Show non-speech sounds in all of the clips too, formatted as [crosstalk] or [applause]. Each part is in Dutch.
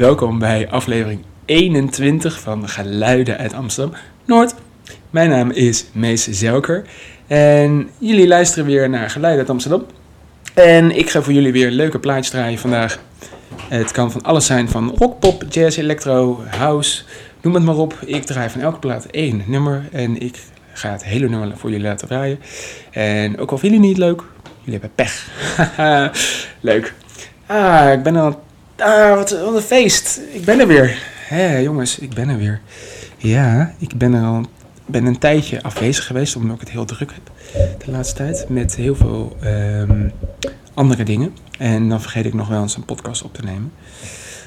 Welkom bij aflevering 21 van Geluiden uit Amsterdam Noord. Mijn naam is Mees Zelker en jullie luisteren weer naar Geluiden uit Amsterdam. En ik ga voor jullie weer leuke plaatjes draaien vandaag. Het kan van alles zijn, van rock, pop, jazz, electro, house, noem het maar op. Ik draai van elke plaat één nummer en ik ga het hele nummer voor jullie laten draaien. En ook al vinden jullie niet leuk, jullie hebben pech. [laughs] leuk. Ah, ik ben al... Ah, wat, een feest. Ik ben er weer. Hé, jongens, ik ben er weer. Ja, ik ben er al ben een tijdje afwezig geweest, omdat ik het heel druk heb de laatste tijd. Met heel veel ehm, andere dingen. En dan vergeet ik nog wel eens een podcast op te nemen.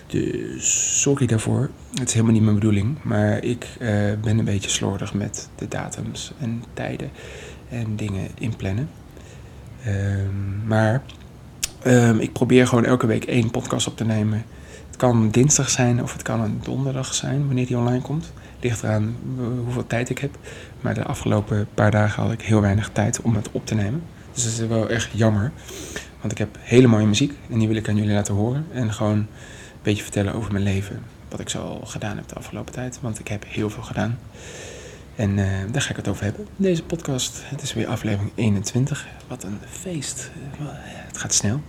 Dus sorry daarvoor. Het is helemaal niet mijn bedoeling. Maar ik eh, ben een beetje slordig met de datums en tijden en dingen inplannen. Um, maar um, ik probeer gewoon elke week één podcast op te nemen. Het kan dinsdag zijn of het kan een donderdag zijn wanneer die online komt. Ligt eraan hoeveel tijd ik heb. Maar de afgelopen paar dagen had ik heel weinig tijd om het op te nemen. Dus dat is wel echt jammer. Want ik heb hele mooie muziek en die wil ik aan jullie laten horen. En gewoon een beetje vertellen over mijn leven. Wat ik zo gedaan heb de afgelopen tijd. Want ik heb heel veel gedaan. En uh, daar ga ik het over hebben. Deze podcast, het is weer aflevering 21. Wat een feest. Het gaat snel.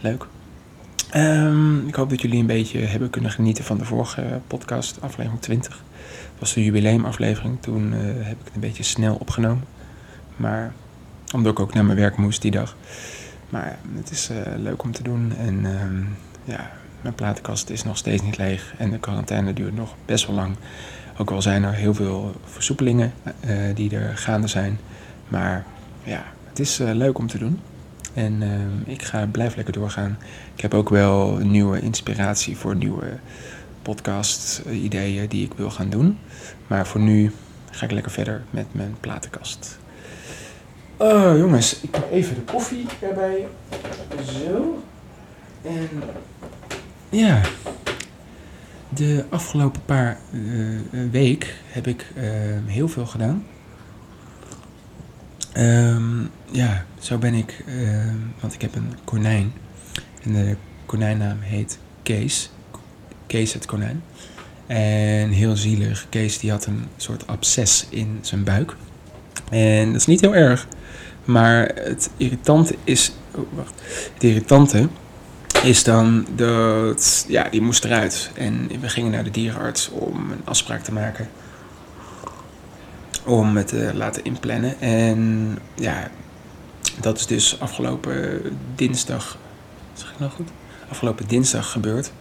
Leuk. Um, ik hoop dat jullie een beetje hebben kunnen genieten van de vorige podcast, aflevering 20. Dat was de jubileumaflevering. Toen uh, heb ik het een beetje snel opgenomen. Maar omdat ik ook naar mijn werk moest die dag. Maar het is uh, leuk om te doen. En um, ja, mijn platenkast is nog steeds niet leeg. En de quarantaine duurt nog best wel lang. Ook al zijn er heel veel versoepelingen uh, die er gaande zijn. Maar ja, het is leuk om te doen. En uh, ik ga, blijf lekker doorgaan. Ik heb ook wel nieuwe inspiratie voor nieuwe podcast-ideeën die ik wil gaan doen. Maar voor nu ga ik lekker verder met mijn platenkast. Oh jongens, ik heb even de koffie erbij. Zo. En ja, de afgelopen paar uh, week heb ik uh, heel veel gedaan. Um, ja, zo ben ik, uh, want ik heb een konijn. En de konijnnaam heet Kees. Kees het konijn. En heel zielig, Kees die had een soort absces in zijn buik. En dat is niet heel erg. Maar het irritante is. Oh, wacht. Het irritante is dan dat. Ja, die moest eruit. En we gingen naar de dierenarts om een afspraak te maken. Om het te laten inplannen. En ja, dat is dus afgelopen dinsdag. Zeg ik nou goed? Afgelopen dinsdag gebeurd.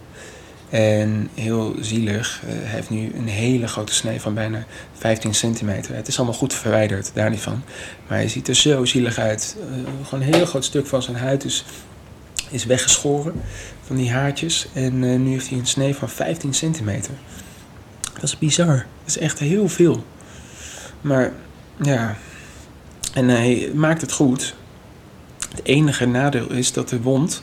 En heel zielig. Uh, hij heeft nu een hele grote snee van bijna 15 centimeter. Het is allemaal goed verwijderd, daar niet van. Maar hij ziet er zo zielig uit. Uh, gewoon een heel groot stuk van zijn huid is, is weggeschoren. Van die haartjes. En nu heeft hij een snee van 15 centimeter. Dat is bizar. Dat is echt heel veel. Maar ja. En hij maakt het goed. Het enige nadeel is dat de wond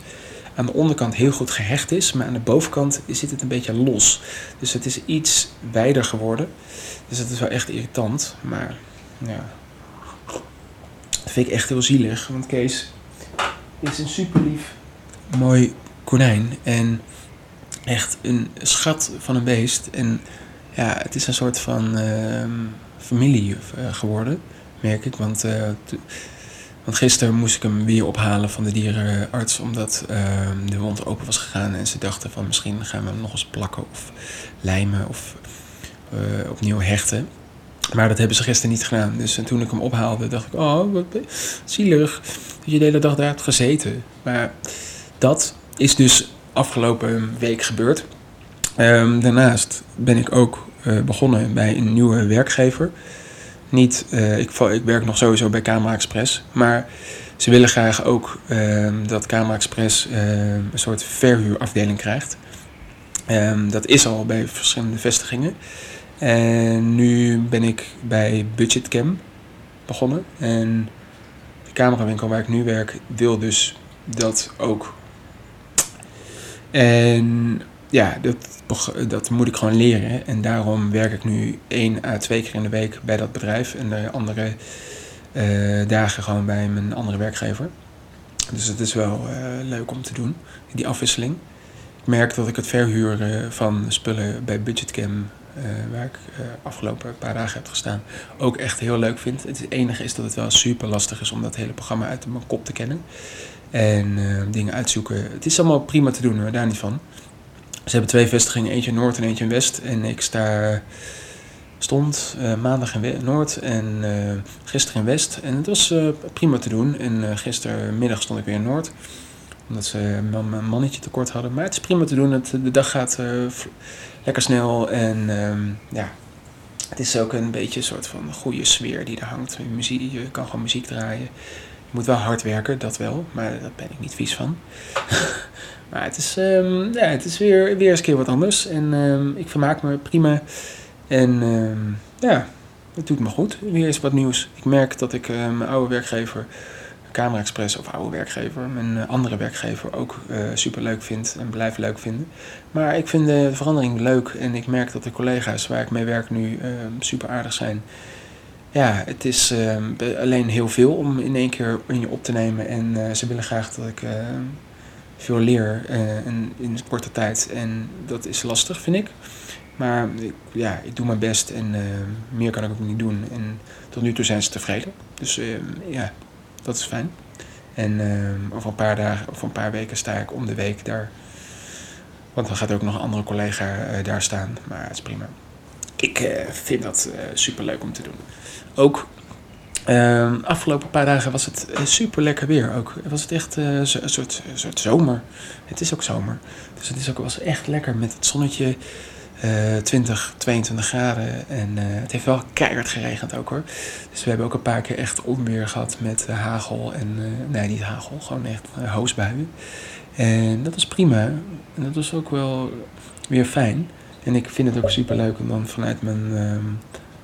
aan de onderkant heel goed gehecht is, maar aan de bovenkant zit het een beetje los. Dus het is iets wijder geworden. Dus dat is wel echt irritant. Maar ja, dat vind ik echt heel zielig. Want Kees is een super lief, mooi konijn. En echt een schat van een beest. En ja, het is een soort van uh, familie uh, geworden, merk ik. Want uh, want gisteren moest ik hem weer ophalen van de dierenarts omdat uh, de wond open was gegaan. En ze dachten van misschien gaan we hem nog eens plakken of lijmen of uh, opnieuw hechten. Maar dat hebben ze gisteren niet gedaan. Dus en toen ik hem ophaalde dacht ik, oh wat zielig dat je de hele dag daar hebt gezeten. Maar dat is dus afgelopen week gebeurd. Um, daarnaast ben ik ook uh, begonnen bij een nieuwe werkgever niet, uh, ik, ik, werk nog sowieso bij Camera Express, maar ze willen graag ook uh, dat Camera Express uh, een soort verhuurafdeling krijgt. Um, dat is al bij verschillende vestigingen. En nu ben ik bij Budgetcam begonnen. En de camerawinkel waar ik nu werk wil dus dat ook. En ja, dat, dat moet ik gewoon leren. En daarom werk ik nu één à twee keer in de week bij dat bedrijf. En de andere uh, dagen gewoon bij mijn andere werkgever. Dus het is wel uh, leuk om te doen, die afwisseling. Ik merk dat ik het verhuren van spullen bij Budgetcam, uh, waar ik uh, afgelopen paar dagen heb gestaan, ook echt heel leuk vind. Het enige is dat het wel super lastig is om dat hele programma uit mijn kop te kennen. En dingen uitzoeken. Het is allemaal prima te doen hoor, daar niet van. Ze hebben twee vestigingen, eentje in Noord en eentje in West. En ik sta, stond maandag in Noord en gisteren in West. En het was prima te doen. En gistermiddag stond ik weer in Noord omdat ze een mannetje tekort hadden. Maar het is prima te doen. Het, de dag gaat uh, lekker snel. En um, ja, het is ook een beetje een soort van goede sfeer die er hangt. Muziek, je kan gewoon muziek draaien. Moet wel hard werken, dat wel. Maar daar ben ik niet vies van. [laughs] maar het is, um, ja, het is weer, weer eens een keer wat anders. En um, ik vermaak me prima. En ja, het doet me goed. Weer eens wat nieuws. Ik merk dat ik uh, mijn oude werkgever Camera Express of oude werkgever, mijn eh, andere werkgever ook uh, super leuk vind en blijf leuk vinden. Maar ik vind de verandering leuk en ik merk dat de collega's waar ik mee werk nu super aardig zijn. Ja, het is alleen heel veel om in één keer in je op te nemen en ze willen graag dat ik veel leer in, in korte tijd. En dat is lastig, vind ik. Maar ik, ja, ik doe mijn best en meer kan ik ook niet doen. En tot nu toe zijn ze tevreden. Dus ja, dat is fijn. En uh, over een paar dagen of een paar weken sta ik om de week daar. Want dan gaat ook nog een andere collega daar staan. Maar het is prima. Ik vind dat super leuk om te doen. Ook uh, afgelopen paar dagen was het super lekker weer. Ook was het echt een soort, soort zomer. Het is ook zomer. Dus het is ook, was echt lekker met het zonnetje. Uh, 20, 22 graden. En het heeft wel keihard geregend ook hoor. Dus we hebben ook een paar keer echt onweer gehad met hagel. En, nee, niet hagel, gewoon echt hoosbuien. En dat is prima. En dat was ook wel weer fijn. En ik vind het ook super leuk om dan vanuit mijn ehm,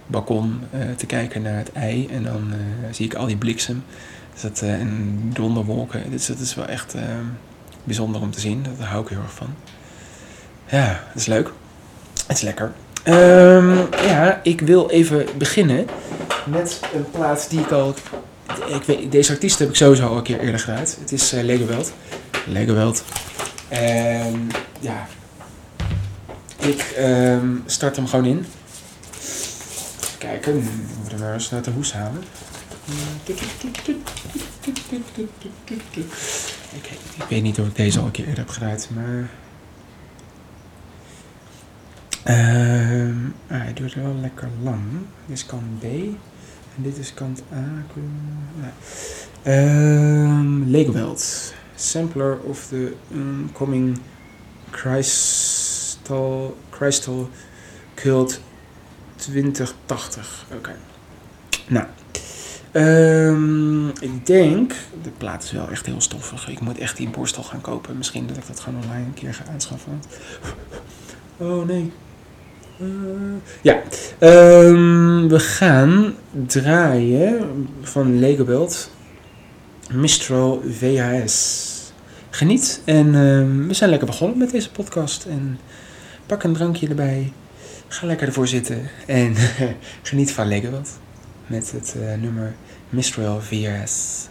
balkon te kijken naar het ei. En dan zie ik al die bliksem. Dat, en donderwolken. Dus dat is wel echt ehm, bijzonder om te zien. Daar hou ik heel erg van. Ja, dat is leuk. Het is lekker. Um, ja, ik wil even beginnen met een plaat die ik al... Ik weet, deze artiest heb ik sowieso al een keer eerder gedraaid. Het is uh, Lego Welt. Lego. En ja, ik um, start hem gewoon in. Kijken, we moeten maar eens naar de hoes halen. Okay, ik weet niet of ik deze al een keer eerder heb gedraaid, maar... Uh, hij duurt wel lekker lang. Dit is kant B. En dit is kant A. Uh, Lakeweld. Sampler of the Oncoming Crystal, Crystal Cult 2080. Oké. Nou. Um, ik denk, de plaat is wel echt heel stoffig. Ik moet echt die borstel gaan kopen. Misschien dat ik dat gewoon online een keer ga aanschaffen. Oh nee, uh, ja, um, we gaan draaien van Legobelt Mistral VHS. Geniet en um, we zijn lekker begonnen met deze podcast. En pak een drankje erbij. Ga lekker ervoor zitten en [laughs] geniet van Legobelt met het uh, nummer Mistral VHS.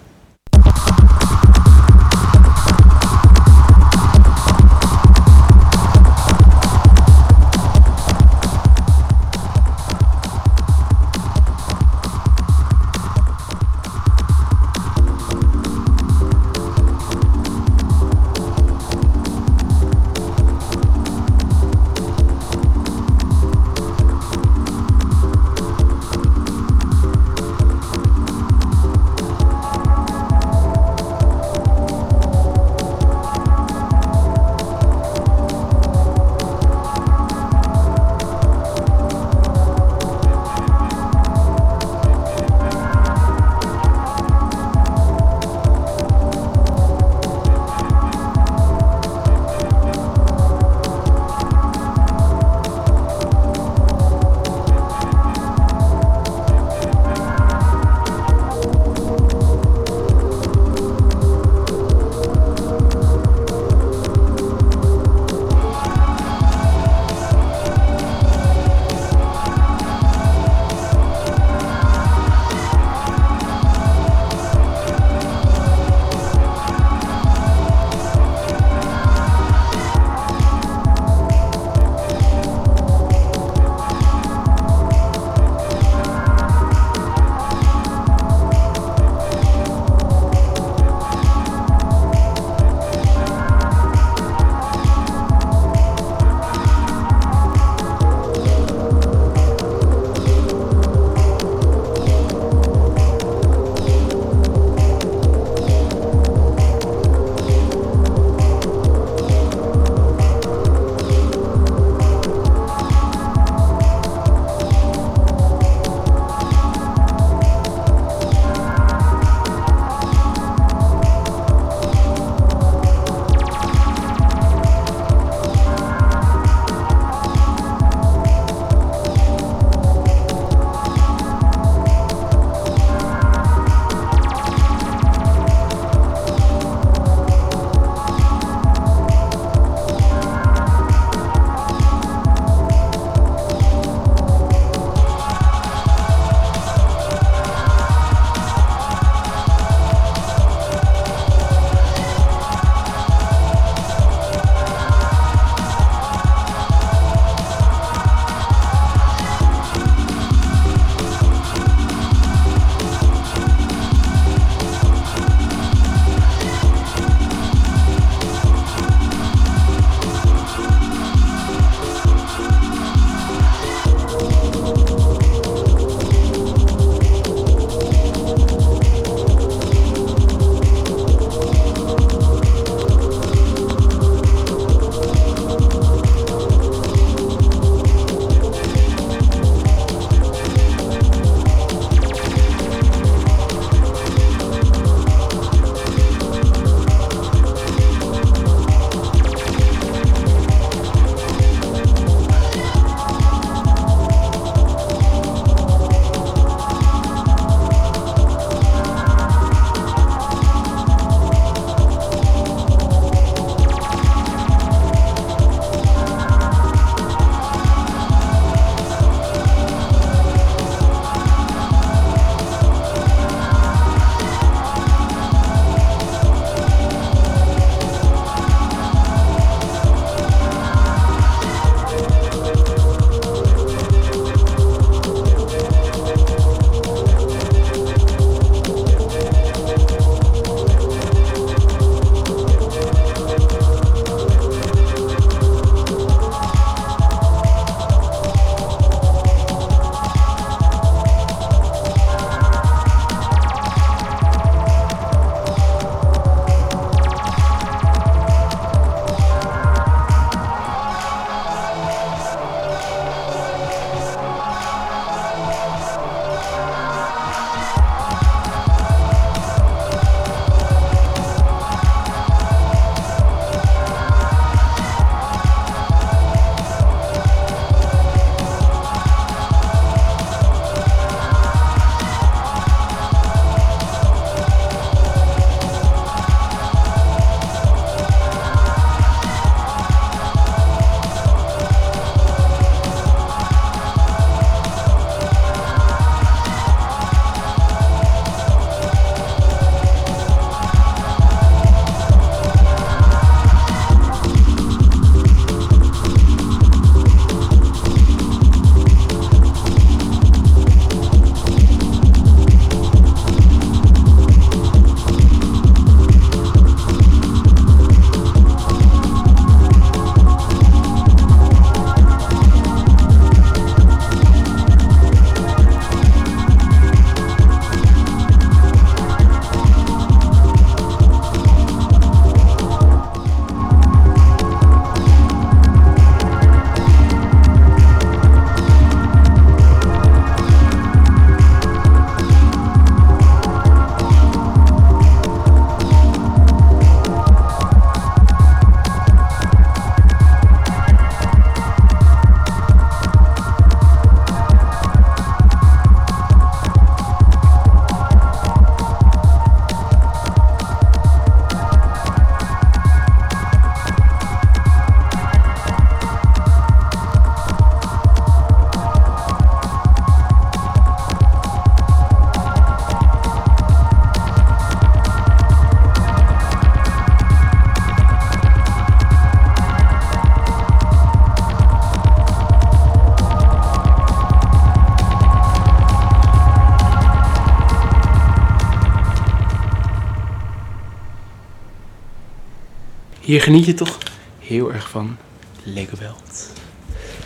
Hier geniet je toch heel erg van Lego Welt.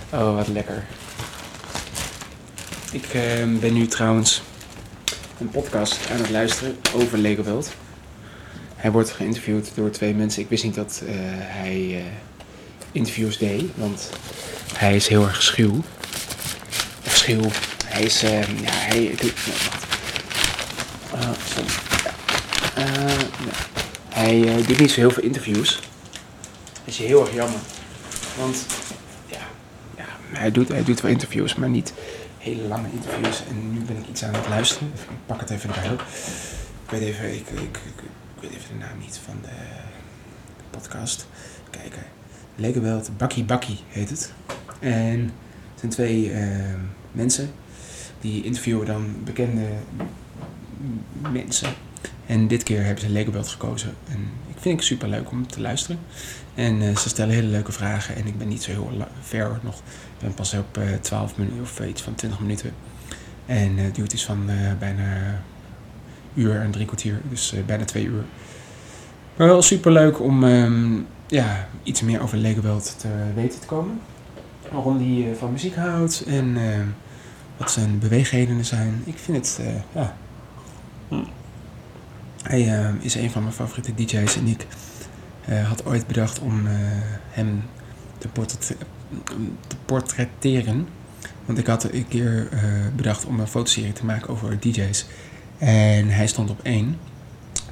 Oh, wat lekker. Ik uh, ben nu trouwens een podcast aan het luisteren over Lego Welt. Hij wordt geïnterviewd door twee mensen. Ik wist niet dat uh, hij uh, interviews deed, want hij is heel erg schuw. Of schuw. Hij is, uh, ja, hij. Uh, nee. Hij doet niet zo heel veel interviews. Is heel erg jammer. Want, ja, ja hij, doet, hij doet wel interviews, maar niet hele lange interviews. En nu ben ik iets aan het luisteren. Ik pak het even erbij. Ik weet even, ik, ik, ik, weet even de naam niet van de, podcast. Kijken. Legowelt Bakkie Bakkie heet het. En het zijn twee uh, mensen die interviewen dan bekende mensen. En dit keer hebben ze Legobelt gekozen. En vind het super leuk om te luisteren. En uh, ze stellen hele leuke vragen. En ik ben niet zo heel ver nog. Ik ben pas op uh, 12 minuten of iets van 20 minuten. En het duurt iets van bijna uur en drie kwartier. Dus bijna twee uur. Maar wel super leuk om um, ja, iets meer over Legobelt te weten te komen. Waarom hij van muziek houdt en uh, wat zijn beweegredenen zijn. Ik vind het, ja. Hij uh, is een van mijn favoriete DJ's en ik had ooit bedacht om hem te, portret te, portretteren. Want ik had een keer bedacht om een fotoserie te maken over DJ's. En hij stond op één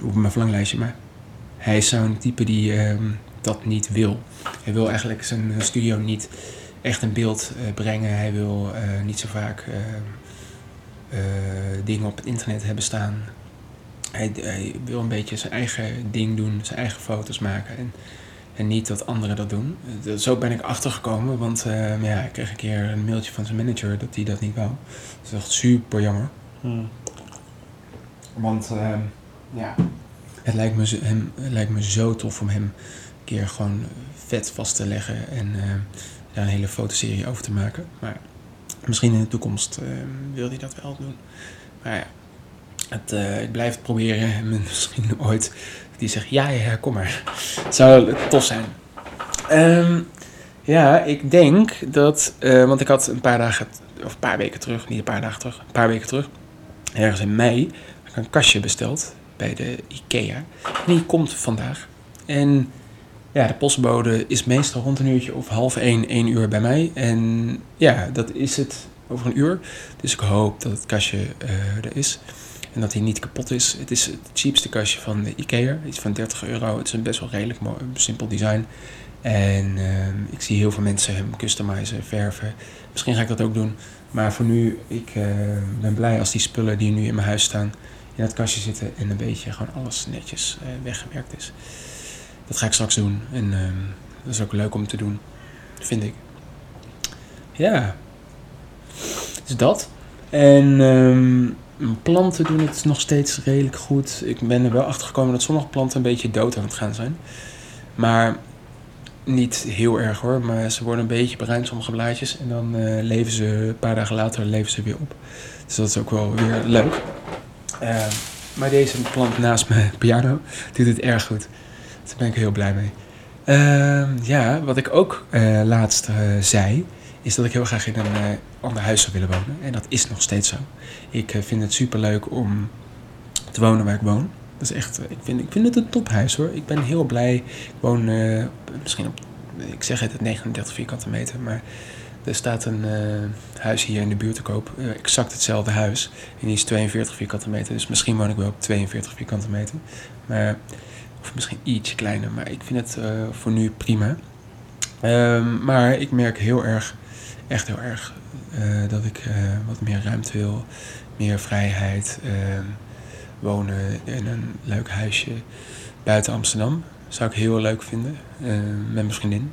op mijn verlanglijstje, maar hij is zo'n type die ehm, dat niet wil. Hij wil eigenlijk zijn studio niet echt in beeld brengen. Hij wil niet zo vaak uh, dingen op het internet hebben staan. Hij, hij, wil een beetje zijn eigen ding doen, zijn eigen foto's maken. En, en niet dat anderen dat doen. Zo ben ik achtergekomen, want ja, ik kreeg een keer een mailtje van zijn manager dat hij dat niet wou. Dat is echt super jammer. Hmm. Want ehm, ja, het lijkt, me, hem, het lijkt me zo tof om hem een keer gewoon vet vast te leggen en uh, daar een hele fotoserie over te maken. Maar misschien in de toekomst uh, wil hij dat wel doen. Maar ja, het, uh, ik blijf het proberen. [laughs] En misschien ooit die zegt, ja, ja, kom maar. Het zou tof zijn. Um, ja, ik denk dat, want ik had een paar dagen, of een paar weken terug, niet een paar dagen terug, een paar weken terug, ergens in mei, een kastje besteld bij de IKEA. En die komt vandaag. En ja, de postbode is meestal rond een uurtje of half één, één uur bij mij. En ja, dat is het over een uur. Dus ik hoop dat het kastje uh, er is. En dat hij niet kapot is. Het is het cheapste kastje van de IKEA. Iets van 30 euro. Het is een best wel redelijk mooi, simpel design. En uh, ik zie heel veel mensen hem customizen, verven. Misschien ga ik dat ook doen. Maar voor nu, ik uh, ben blij als die spullen die nu in mijn huis staan in het kastje zitten en een beetje gewoon alles netjes uh, weggewerkt is. Dat ga ik straks doen en uh, dat is ook leuk om te doen, vind ik. Ja, dus dat. En um, planten doen het nog steeds redelijk goed. Ik ben er wel achter gekomen dat sommige planten een beetje dood aan het gaan zijn. Maar niet heel erg hoor, maar ze worden een beetje bruin, sommige blaadjes. En dan uh, leven ze, een paar dagen later leven ze weer op. Dus dat is ook wel weer leuk. Uh, maar deze plant naast mijn piano doet het erg goed. Daar ben ik heel blij mee. Uh, ja, wat ik ook uh, laatst uh, zei, is dat ik heel graag in een ander huis zou willen wonen. En dat is nog steeds zo. Ik vind het super leuk om te wonen waar ik woon. Dat is echt, ik, vind, ik vind het een tophuis hoor. Ik ben heel blij. Ik woon misschien op, ik zeg het, 39 vierkante meter, maar er staat een huis hier in de buurt te koop. Exact hetzelfde huis. En die is 42 vierkante meter. Dus misschien woon ik wel op 42 vierkante meter. Maar, of misschien ietsje kleiner. Maar ik vind het voor nu prima. Um, maar ik merk heel erg, echt heel erg, dat ik wat meer ruimte wil. Meer vrijheid. Ehm, wonen in een leuk huisje buiten Amsterdam. Zou ik heel leuk vinden. met mijn vriendin.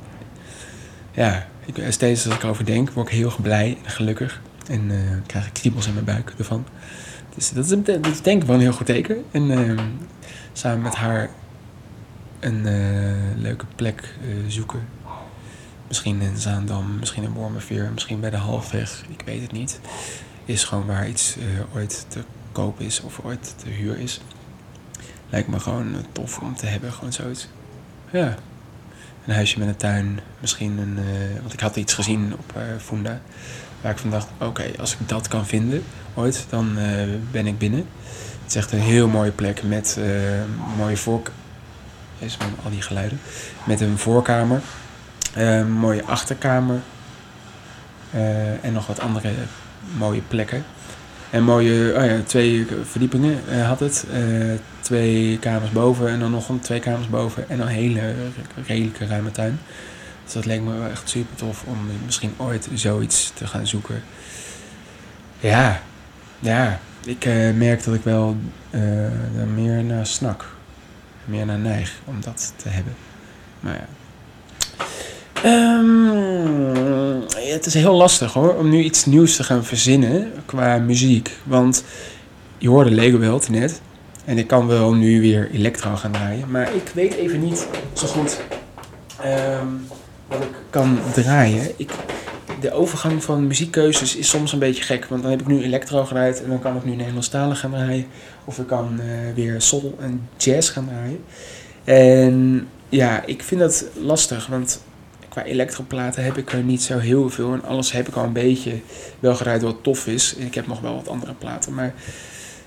Ja, ik, steeds als ik erover denk, word ik heel blij en gelukkig. En krijg ik kriebels in mijn buik ervan. Dus dat is, dat denk ik wel een heel goed teken. En uh, samen met haar een leuke plek zoeken. Misschien in Zaandam, misschien in Wormerveer, misschien bij de Halfweg. Ik weet het niet. Is gewoon waar iets ooit te koop is of ooit te huur is. Lijkt me gewoon tof om te hebben, gewoon zoiets. Ja. een huisje met een tuin. Misschien een, uh, want ik had iets gezien op uh, Funda. Waar ik van dacht, oké, als ik dat kan vinden ooit, dan ben ik binnen. Het is echt een heel mooie plek met mooie voork... Is al die geluiden. Met een voorkamer. Een mooie achterkamer. en nog wat andere mooie plekken. En mooie, oh ja, twee verdiepingen uh, had het. Uh, twee kamers boven en dan nog een twee kamers boven. En een hele redelijke ruime tuin. Dus dat leek me wel echt super tof om misschien ooit zoiets te gaan zoeken. Ja, ja. Ik merk dat ik wel er meer naar snak. Meer naar neig om dat te hebben. Maar ja. Um, het is heel lastig hoor, om nu iets nieuws te gaan verzinnen qua muziek. Want je hoorde Lego Welt net. En ik kan wel nu weer electro gaan draaien. Maar ik weet even niet zo goed um, wat ik kan draaien. Ik, de overgang van muziekkeuzes is soms een beetje gek. Want dan heb ik nu electro gedraaid en dan kan ik nu Nederlandstalig gaan draaien. Of ik kan uh, weer soul en jazz gaan draaien. En ja, ik vind dat lastig. Want qua elektroplaten heb ik er niet zo heel veel. En alles heb ik al een beetje wel gedraaid wat tof is. Ik heb nog wel wat andere platen. Maar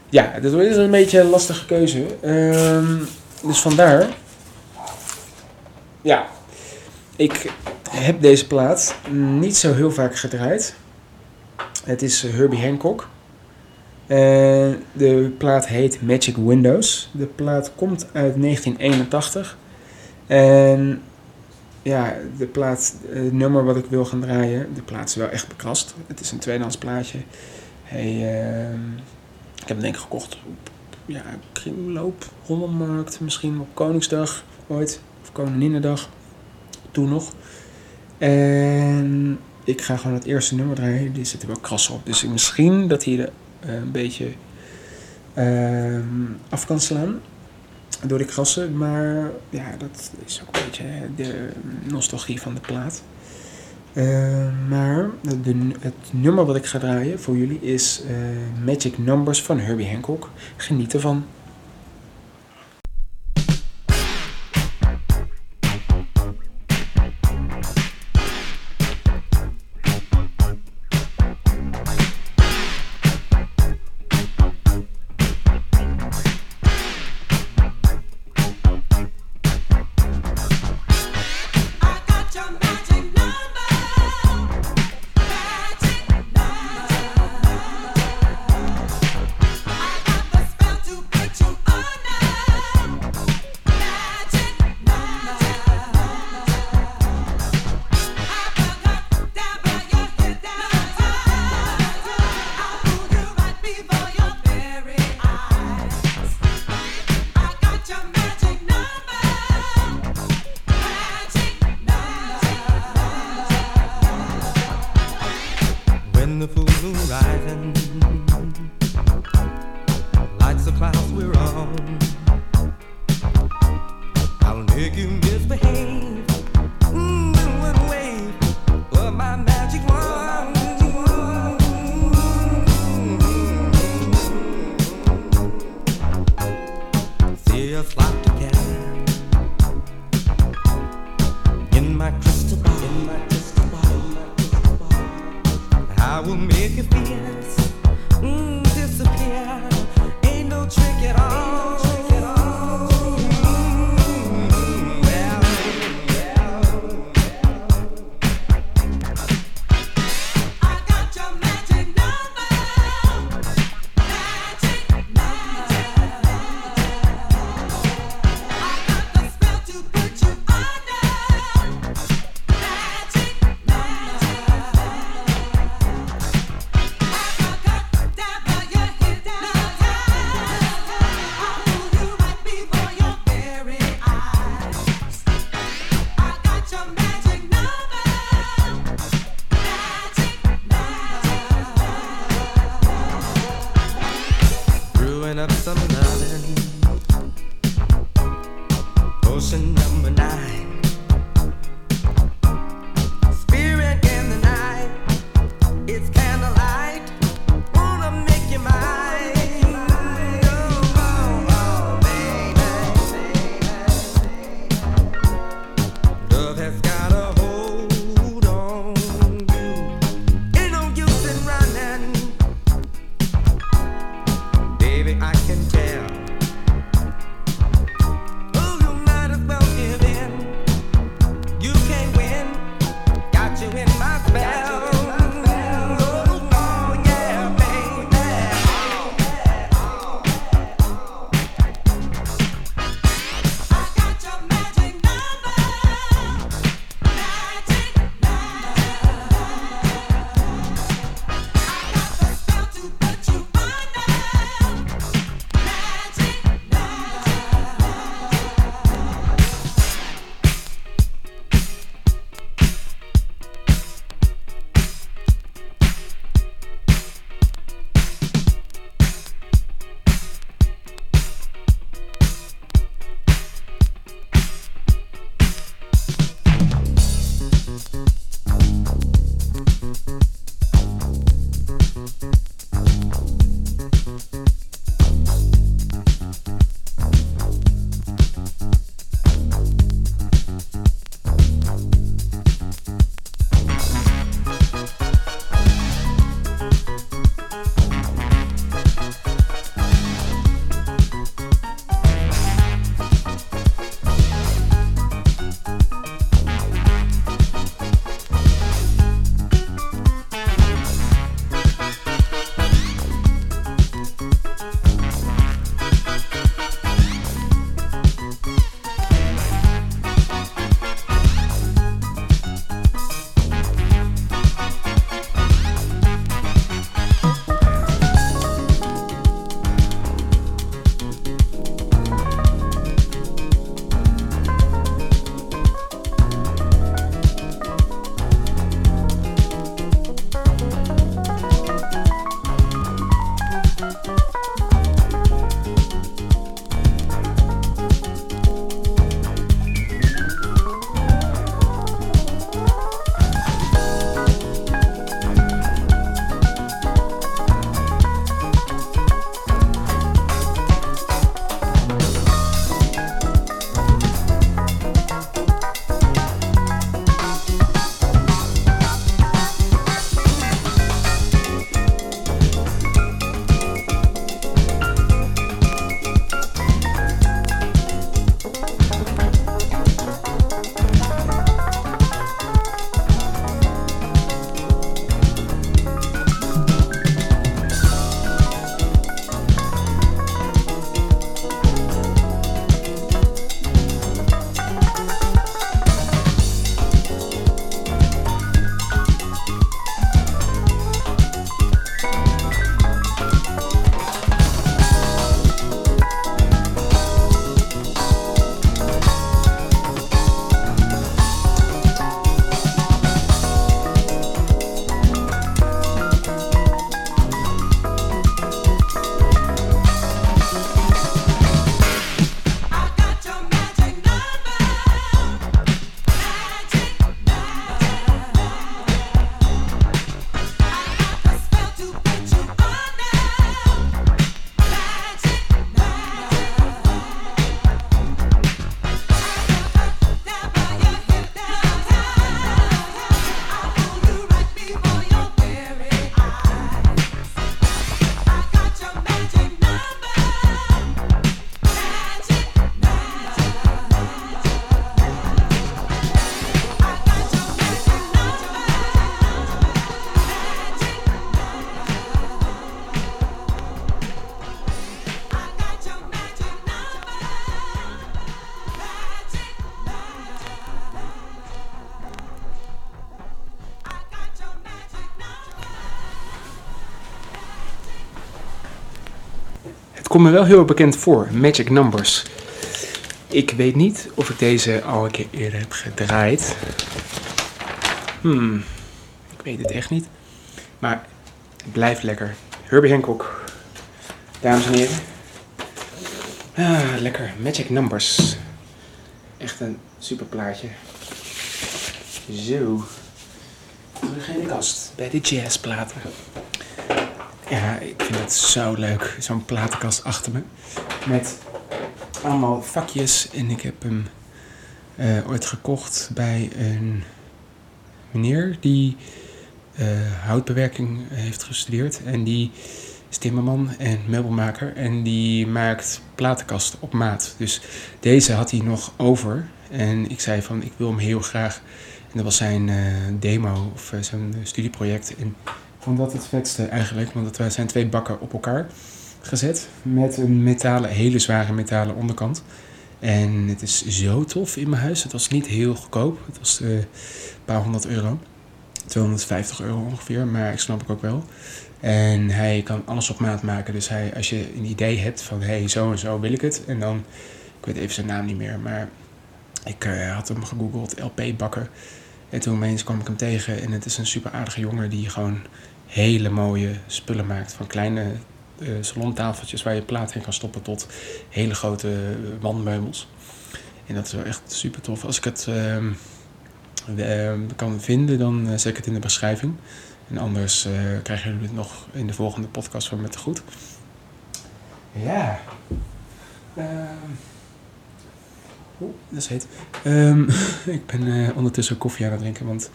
ja, dit is een beetje een lastige keuze. Um, dus vandaar. Ja, ik heb deze plaat niet zo heel vaak gedraaid. Het is Herbie Hancock. En de plaat heet Magic Windows. De plaat komt uit 1981. En ja, de plaat, het nummer wat ik wil gaan draaien, de plaat is wel echt bekrast. Het is een tweedehands plaatje. Uh, ik heb hem denk ik gekocht op ja, kringloop, rommelmarkt, misschien op Koningsdag ooit, of Koninginnedag, toen nog. En ik ga gewoon het eerste nummer draaien, die zit er wel kras op. Dus misschien dat hij er uh, een beetje uh, af kan slaan door de krassen. Maar ja, dat is ook een beetje de nostalgie van de plaat. Uh, maar het nummer wat ik ga draaien voor jullie is uh, Magic Numbers van Herbie Hancock. Geniet ervan. Komt me wel heel bekend voor. Magic Numbers. Ik weet niet of ik deze al een keer eerder heb gedraaid. Hmm, ik weet het echt niet. Maar het blijft lekker. Herbie Hancock. Dames en heren. Ah, lekker. Magic Numbers. Echt een super plaatje. Zo. Terug in de kast. Bij de jazzplaten. Ja, ik vind het zo leuk. Zo'n platenkast achter me. Met allemaal vakjes. En ik heb hem uh, ooit gekocht bij een meneer die uh, houtbewerking heeft gestudeerd. En die is timmerman en meubelmaker. En die maakt platenkasten op maat. Dus deze had hij nog over. En ik zei van, ik wil hem heel graag. En dat was zijn uh, demo of zijn studieproject. En vond dat het vetste eigenlijk. Want het zijn twee bakken op elkaar gezet. Met een metalen, hele zware metalen onderkant. En het is zo tof in mijn huis. Het was niet heel goedkoop. Het was uh, een paar honderd euro. 250 euro ongeveer, maar ik snap ik ook wel. En hij kan alles op maat maken. Dus hij, als je een idee hebt van hey, zo en zo wil ik het. En dan, ik weet even zijn naam niet meer, maar ik uh, had hem gegoogeld, LP bakken. En toen opeens kwam ik hem tegen. En het is een super aardige jongen die gewoon hele mooie spullen maakt. Van kleine uh, salontafeltjes waar je plaat in kan stoppen tot hele grote wandmeubels. En dat is wel echt super tof. Als ik het uh, kan vinden, dan zet ik het in de beschrijving. En anders krijgen jullie het nog in de volgende podcast van Met de Goed. Ja. Uh, Oeh, dat is heet. [laughs] Ik ben ondertussen koffie aan het drinken, want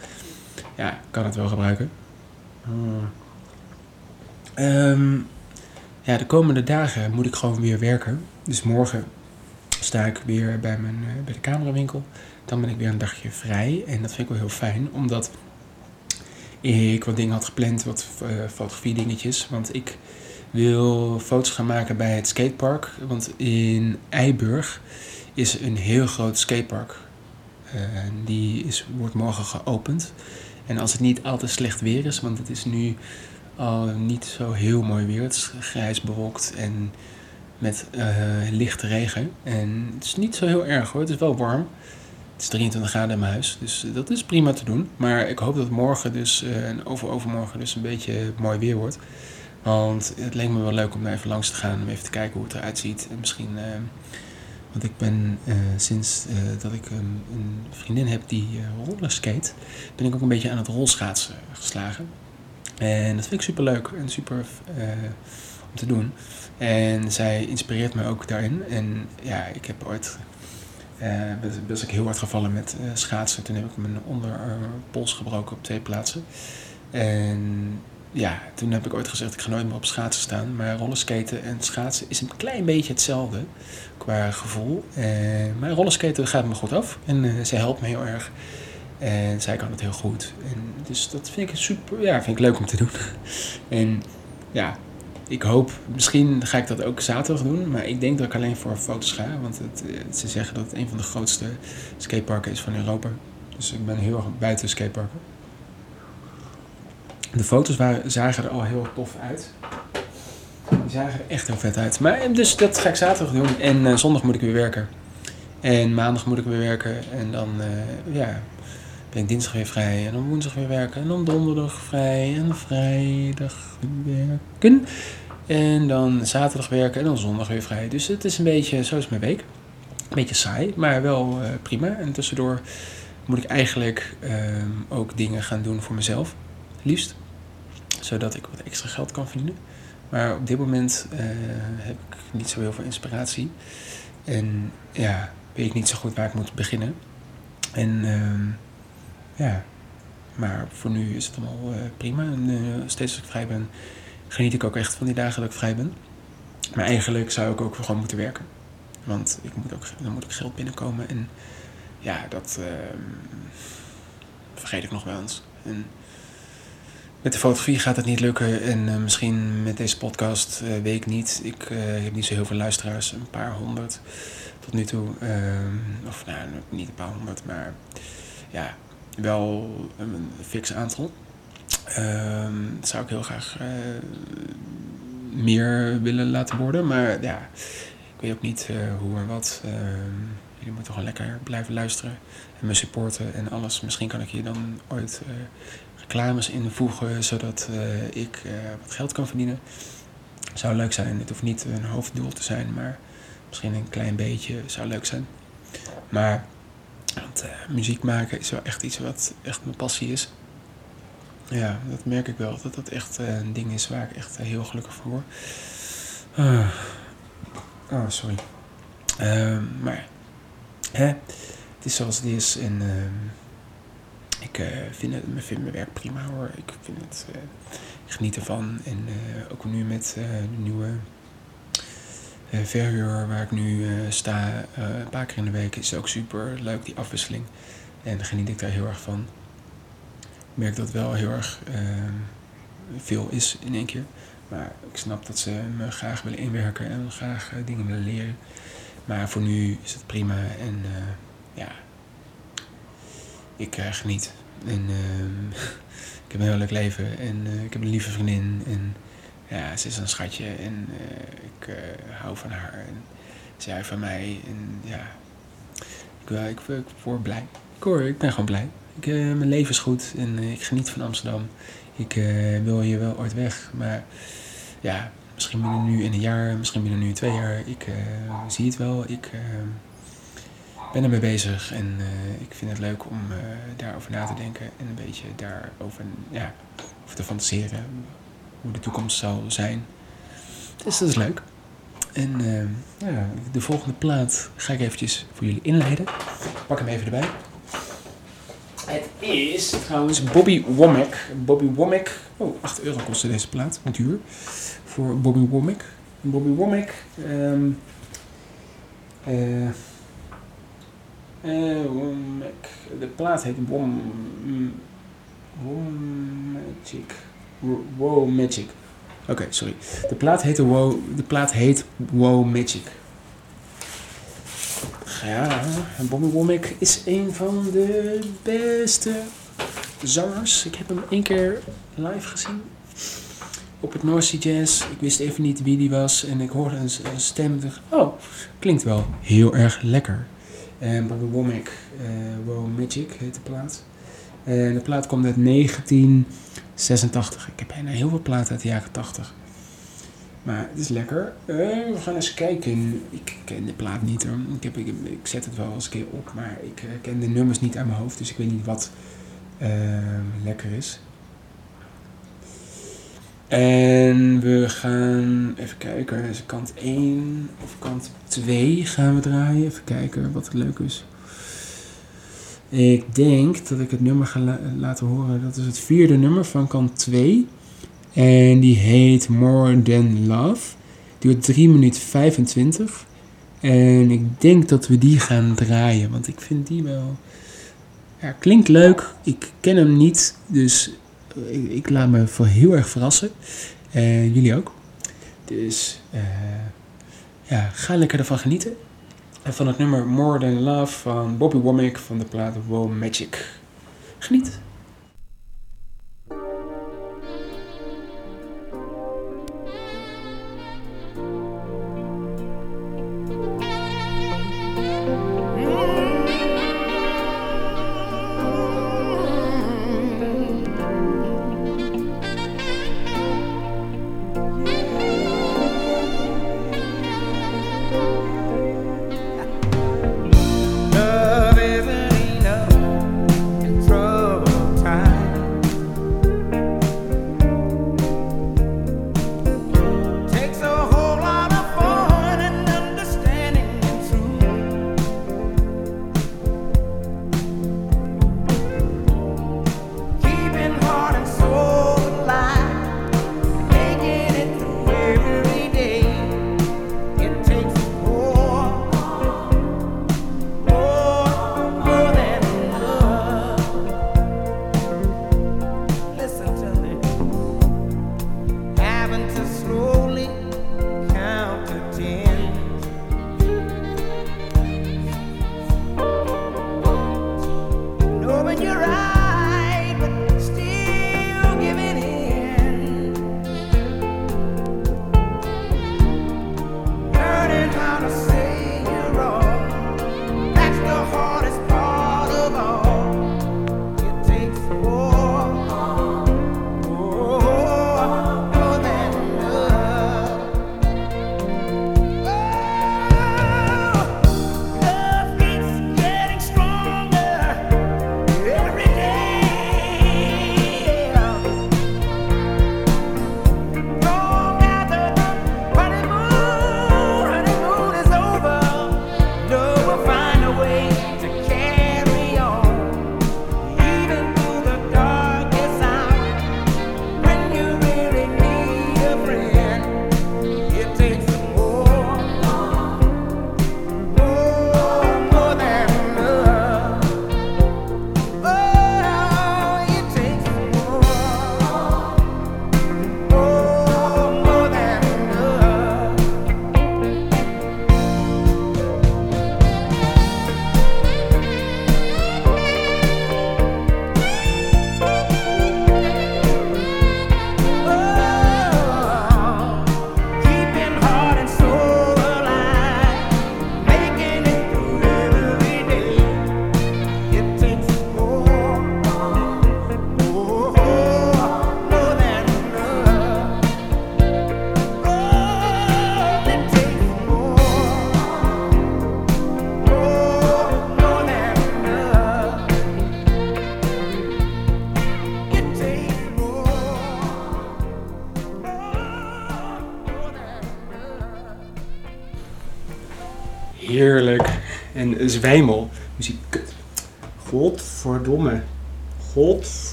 ja, ik kan het wel gebruiken. Hmm. Um, ja, de komende dagen moet ik gewoon weer werken. Dus morgen sta ik weer bij, mijn, uh, bij de camerawinkel. Dan ben ik weer een dagje vrij. En dat vind ik wel heel fijn, omdat ik wat dingen had gepland, wat uh, fotografie dingetjes. Want ik wil foto's gaan maken bij het skatepark. Want in Eiburg is een heel groot skatepark. Uh, die is, wordt morgen geopend. En als het niet al te slecht weer is, want het is nu al niet zo heel mooi weer. Het is grijs bewolkt en met uh, lichte regen. En het is niet zo heel erg hoor, het is wel warm. Het is 23 graden in mijn huis, dus dat is prima te doen. Maar ik hoop dat morgen dus, uh, en over overmorgen dus een beetje mooi weer wordt. Want het leek me wel leuk om daar even langs te gaan, om even te kijken hoe het eruit ziet. En misschien, uh, want ik ben uh, sinds dat ik um, een vriendin heb die rollerskate, ben ik ook een beetje aan het rolschaatsen geslagen. En dat vind ik super leuk en super om te doen. En zij inspireert me ook daarin. En ja, ik heb ooit uh, ik heel hard gevallen met uh, schaatsen. Toen heb ik mijn onderpols gebroken op twee plaatsen. En ja, toen heb ik ooit gezegd, ik ga nooit meer op schaatsen staan. Maar rollerskaten en schaatsen is een klein beetje hetzelfde qua gevoel. Uh, maar rollerskaten gaat me goed af. En zij helpt me heel erg. En zij kan het heel goed. En dus dat vind ik super, ja, vind ik leuk om te doen. [laughs] en ja, ik hoop, misschien ga ik dat ook zaterdag doen, maar ik denk dat ik alleen voor foto's ga. Want het, ze zeggen dat het een van de grootste skateparken is van Europa. Dus ik ben heel erg buiten skateparken. De foto's waren, zagen er al heel tof uit. Die zagen er echt heel vet uit. Maar, dus dat ga ik zaterdag doen. En uh, zondag moet ik weer werken. En maandag moet ik weer werken. En dan, uh, ja, ben ik dinsdag weer vrij. En dan woensdag weer werken. En dan donderdag vrij. En vrijdag werken. En dan zaterdag werken. En dan zondag weer vrij. Dus het is een beetje, zo is mijn week. Een beetje saai, maar wel prima. En tussendoor moet ik eigenlijk uh, ook dingen gaan doen voor mezelf. Liefst. Zodat ik wat extra geld kan verdienen. Maar op dit moment uh, heb ik niet zo heel veel inspiratie. En ja, weet ik niet zo goed waar ik moet beginnen. En ja, maar voor nu is het allemaal uh, prima. En uh, steeds als ik vrij ben, geniet ik ook echt van die dagen dat ik vrij ben. Maar eigenlijk zou ik ook gewoon moeten werken. Want ik moet ook, dan moet ik geld binnenkomen. En ja, dat uh, vergeet ik nog wel eens. En met de fotografie gaat het niet lukken. En misschien met deze podcast weet ik niet. Ik heb niet zo heel veel luisteraars. Een paar honderd tot nu toe. Ehm, of nou, niet een paar honderd, maar ja, wel een fix aantal. Dat zou ik heel graag meer willen laten worden. Maar ja, ik weet ook niet hoe en wat. Ehm, jullie moeten gewoon lekker blijven luisteren en me supporten en alles. Misschien kan ik hier dan ooit reclames invoegen, zodat ik wat geld kan verdienen. Zou leuk zijn. Het hoeft niet een hoofddoel te zijn, maar misschien een klein beetje zou leuk zijn. Maar want, muziek maken is wel echt iets wat echt mijn passie is. Ja, dat merk ik wel. Dat dat echt een ding is waar ik echt heel gelukkig word. Uh. Oh, sorry. Ehm, maar, hè, het is zoals het is. En ehm, ik vind, het, vind mijn werk prima hoor. Ik vind het, ik geniet ervan. En ook nu met de nieuwe verhuur waar ik nu sta, een paar keer in de week, is het ook super leuk die afwisseling. En geniet ik daar heel erg van merk dat wel heel erg ehm, veel is in één keer. Maar ik snap dat ze me graag willen inwerken en graag dingen willen leren. Maar voor nu is het prima en ja, ik geniet. En ehm, [laughs] ik heb een heel leuk leven en ik heb een lieve vriendin. En ja, ze is een schatje en ik hou van haar en zij van mij. En ja, ik, ik, ik word blij. Ik, hoor, ik ben gewoon blij. Ik, mijn leven is goed en ik geniet van Amsterdam. Ik wil hier wel ooit weg, maar ja, misschien binnen nu in een jaar, misschien binnen nu twee jaar. Ik zie het wel. Ik ben ermee bezig en ik vind het leuk om daarover na te denken en een beetje daarover ja, over te fantaseren hoe de toekomst zal zijn. Dus dat is leuk. En ja, de volgende plaat ga ik eventjes voor jullie inleiden. Pak hem even erbij. Het is trouwens Bobby Womack. Bobby Womack. Oh, 8 euro kostte deze plaat. Duur. Voor Bobby Womack. Bobby Womack. Um, uh, uh. De plaat heet Wom... Magic. Wow Magic. Oké, sorry. De plaat heet Wow... De plaat heet Wow Magic. Ja, Bobby Womack is een van de beste zangers. Ik heb hem één keer live gezien op het North Sea Jazz. Ik wist even niet wie die was en ik hoorde een, stem. Oh, klinkt wel heel erg lekker. En Bobby Womack, uh, Wow Magic heet de plaat. En de plaat komt uit 1986. Ik heb bijna heel veel platen uit de jaren 80. Maar het is lekker. Uh, we gaan eens kijken. Ik ken de plaat niet hoor. Ik, heb, ik, ik zet het wel eens een keer op, maar ik uh, ken de nummers niet uit mijn hoofd. Dus ik weet niet wat lekker is. En we gaan even kijken. Is kant 1 of kant 2 gaan we draaien. Even kijken wat leuk is. Ik denk dat ik het nummer ga la laten horen. Dat is het vierde nummer van kant 2. En die heet More Than Love. Die duurt 3 minuten 25. En ik denk dat we die gaan draaien. Want ik vind die wel. Ja, klinkt leuk. Ik ken hem niet. Dus ik, ik laat me voor heel erg verrassen. En jullie ook. Dus uh, ja, ga lekker ervan genieten. En van het nummer More Than Love van Bobby Womack van de plaat Wow Magic. Geniet!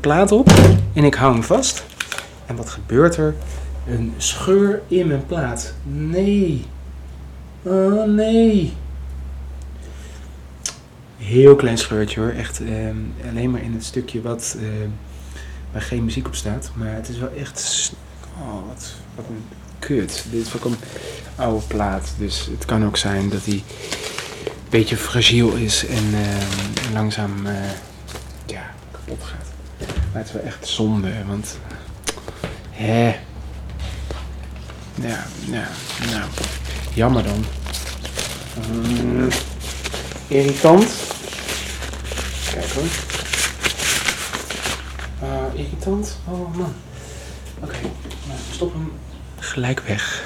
Plaat op en ik hou hem vast. En wat gebeurt er? Een scheur in mijn plaat. Nee. Oh nee. Heel klein scheurtje hoor. Echt ehm, alleen maar in het stukje wat, ehm, waar geen muziek op staat. Maar het is wel echt... Oh, wat, wat een kut. Dit is ook een oude plaat. Dus het kan ook zijn dat hij een beetje fragiel is en ehm, langzaam uh, ja, kapot gaat. Maar het is wel echt zonde, want... Hè... Ja, ja, nou, jammer dan. Mm, irritant. Kijk hoor. Uh, irritant? Oh man. Oké, okay, nou, stop hem gelijk weg.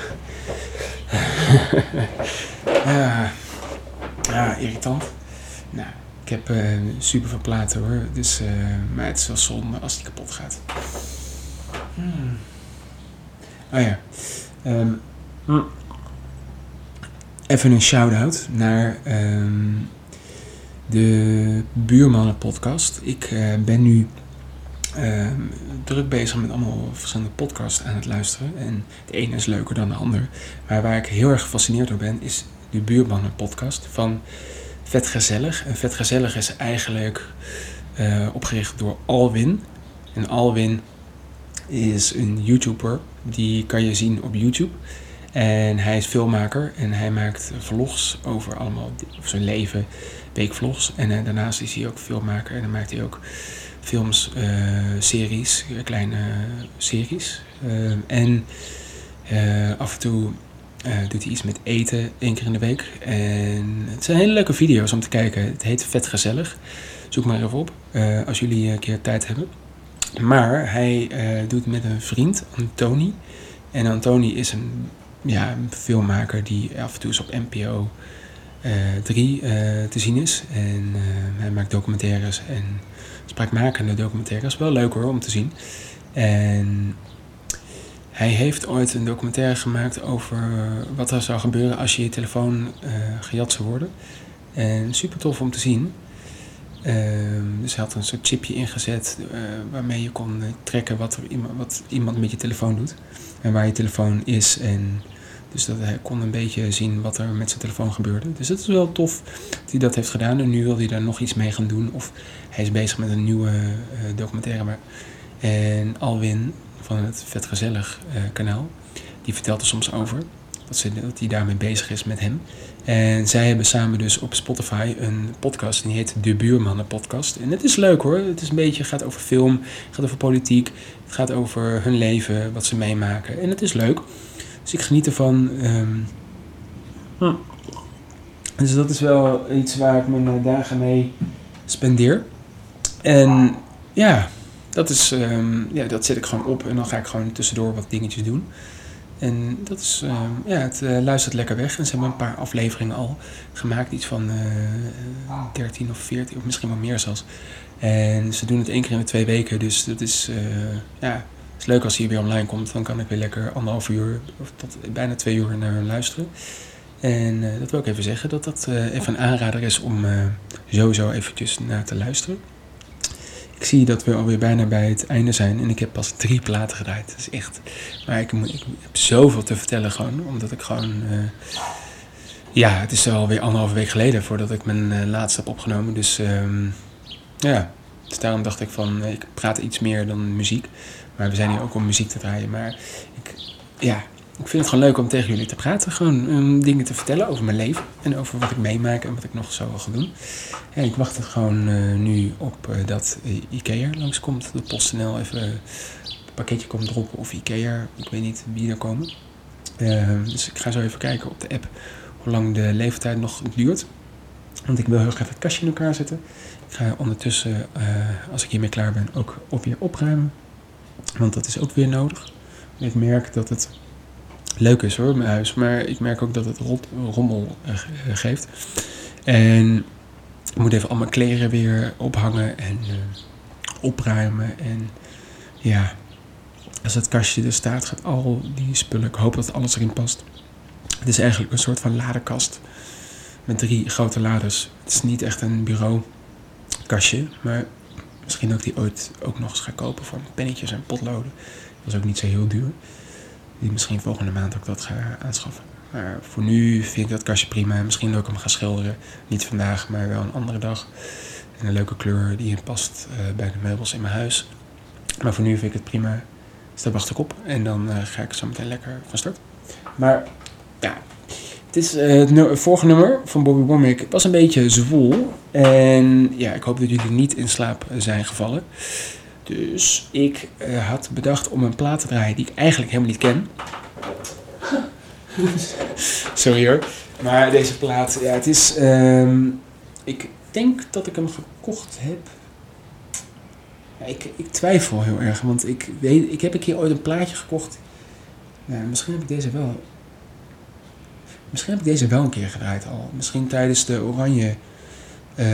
ja, [laughs] ja, irritant. Nou, ik heb uh, super veel platen hoor. Dus, uh, maar het is wel zonde als die kapot gaat. Hmm. Oh ja. Um, even een shout-out naar um, de Buurmannen podcast. Ik uh, ben nu uh, druk bezig met allemaal verschillende podcasts aan het luisteren. En de ene is leuker dan de ander. Maar waar ik heel erg gefascineerd door ben, is de Buurmannen podcast van Vet Gezellig. En Vet Gezellig is eigenlijk uh, opgericht door Alwin. En Alwin is een YouTuber. Die kan je zien op YouTube. En hij is filmmaker en hij maakt vlogs over allemaal over zijn leven, weekvlogs. En uh, daarnaast is hij ook filmmaker en dan maakt hij ook films, uh, series, kleine series. Uh, en af en toe doet hij iets met eten, één keer in de week. En het zijn hele leuke video's om te kijken. Het heet Vet Gezellig. Zoek maar even op als jullie een keer tijd hebben. Maar hij doet met een vriend, Antoni. En Antoni is een, ja, filmmaker die af en toe is op NPO 3 te zien is. En hij maakt documentaires en spraakmakende documentaires. Wel leuk hoor om te zien. En hij heeft ooit een documentaire gemaakt over wat er zou gebeuren als je je telefoon uh, gejat zou worden. En super tof om te zien. Uh, dus hij had een soort chipje ingezet uh, waarmee je kon trekken wat, er, wat iemand met je telefoon doet. En waar je telefoon is en dus dat hij kon een beetje zien wat er met zijn telefoon gebeurde. Dus het is wel tof dat hij dat heeft gedaan. En nu wil hij daar nog iets mee gaan doen. Of hij is bezig met een nieuwe documentaire. Maar... En Alwin van het Vet Gezellig uh, kanaal, die vertelt er soms over. Dat, ze, dat hij daarmee bezig is met hem. En zij hebben samen dus op Spotify een podcast. Die heet De Buurmannen Podcast. En het is leuk hoor. Het is een beetje, gaat over film, gaat over politiek. Het gaat over hun leven, wat ze meemaken. En het is leuk. Dus ik geniet ervan. Um, hm. Dus dat is wel iets waar ik mijn eh, dagen mee spendeer. En ja, dat, is, um, ja, dat zet ik gewoon op en dan ga ik gewoon tussendoor wat dingetjes doen. En dat is, um, ja, het uh, luistert lekker weg. En ze hebben een paar afleveringen al gemaakt, iets van uh, 13 of 14 of misschien wel meer zelfs. En ze doen het één keer in de twee weken, dus dat is, uh, ja, is leuk als hij weer online komt. Dan kan ik weer lekker anderhalf uur of tot bijna twee uur naar luisteren. En dat wil ik even zeggen, dat dat even een aanrader is om sowieso eventjes naar te luisteren. Ik zie dat we alweer bijna bij het einde zijn en ik heb pas drie platen gedraaid. Dat is echt... Maar ik, ik heb zoveel te vertellen gewoon, omdat ik gewoon... ja, het is alweer anderhalve week geleden voordat ik mijn laatste heb opgenomen. Dus um, ja, dus daarom dacht ik van, ik praat iets meer dan muziek. Maar we zijn hier ook om muziek te draaien. Maar ik, ja, ik vind het gewoon leuk om tegen jullie te praten. Gewoon um, dingen te vertellen over mijn leven. En over wat ik meemaak en wat ik nog zo wil gaan doen. En ik wacht er gewoon uh, nu op uh, dat uh, Ikea langskomt. De PostNL even een pakketje komt droppen. Of Ikea, ik weet niet wie er komen. Ehm, dus ik ga zo even kijken op de app hoe lang de leeftijd nog duurt. Want ik wil heel graag het kastje in elkaar zetten. Ik ga ondertussen, als ik hiermee klaar ben, ook op weer opruimen. Want dat is ook weer nodig. Ik merk dat het leuk is hoor, mijn huis. Maar ik merk ook dat het rommel uh, geeft. En ik moet even al mijn kleren weer ophangen en uh, opruimen. En ja, als het kastje er staat, gaat al die spullen. Ik hoop dat alles erin past. Het is eigenlijk een soort van ladekast met drie grote laders. Het is niet echt een bureaukastje, maar misschien dat ik die ooit ook nog eens ga kopen voor pennetjes en potloden. Dat is ook niet zo heel duur. Die misschien volgende maand ook dat ga aanschaffen. Maar voor nu vind ik dat kastje prima. Misschien dat ik hem ga schilderen. Niet vandaag, maar wel een andere dag. En een leuke kleur die past uh, bij de meubels in mijn huis. Maar voor nu vind ik het prima. Dus daar wacht ik op. En dan uh, ga ik zo meteen lekker van start. Maar ja, het is het, het, vorige nummer van Bobby Womack was een beetje zwoel. En ja, ik hoop dat jullie niet in slaap zijn gevallen. Dus ik uh, had bedacht om een plaat te draaien die ik eigenlijk helemaal niet ken. [laughs] Sorry hoor. Maar deze plaat, ja, het is. Um, ik denk dat ik hem gekocht heb. Ja, ik, ik twijfel heel erg, want ik, weet, ik heb een keer ooit een plaatje gekocht. Ja, misschien heb ik deze wel. Misschien heb ik deze wel een keer gedraaid al. Misschien tijdens de Oranje. Uh,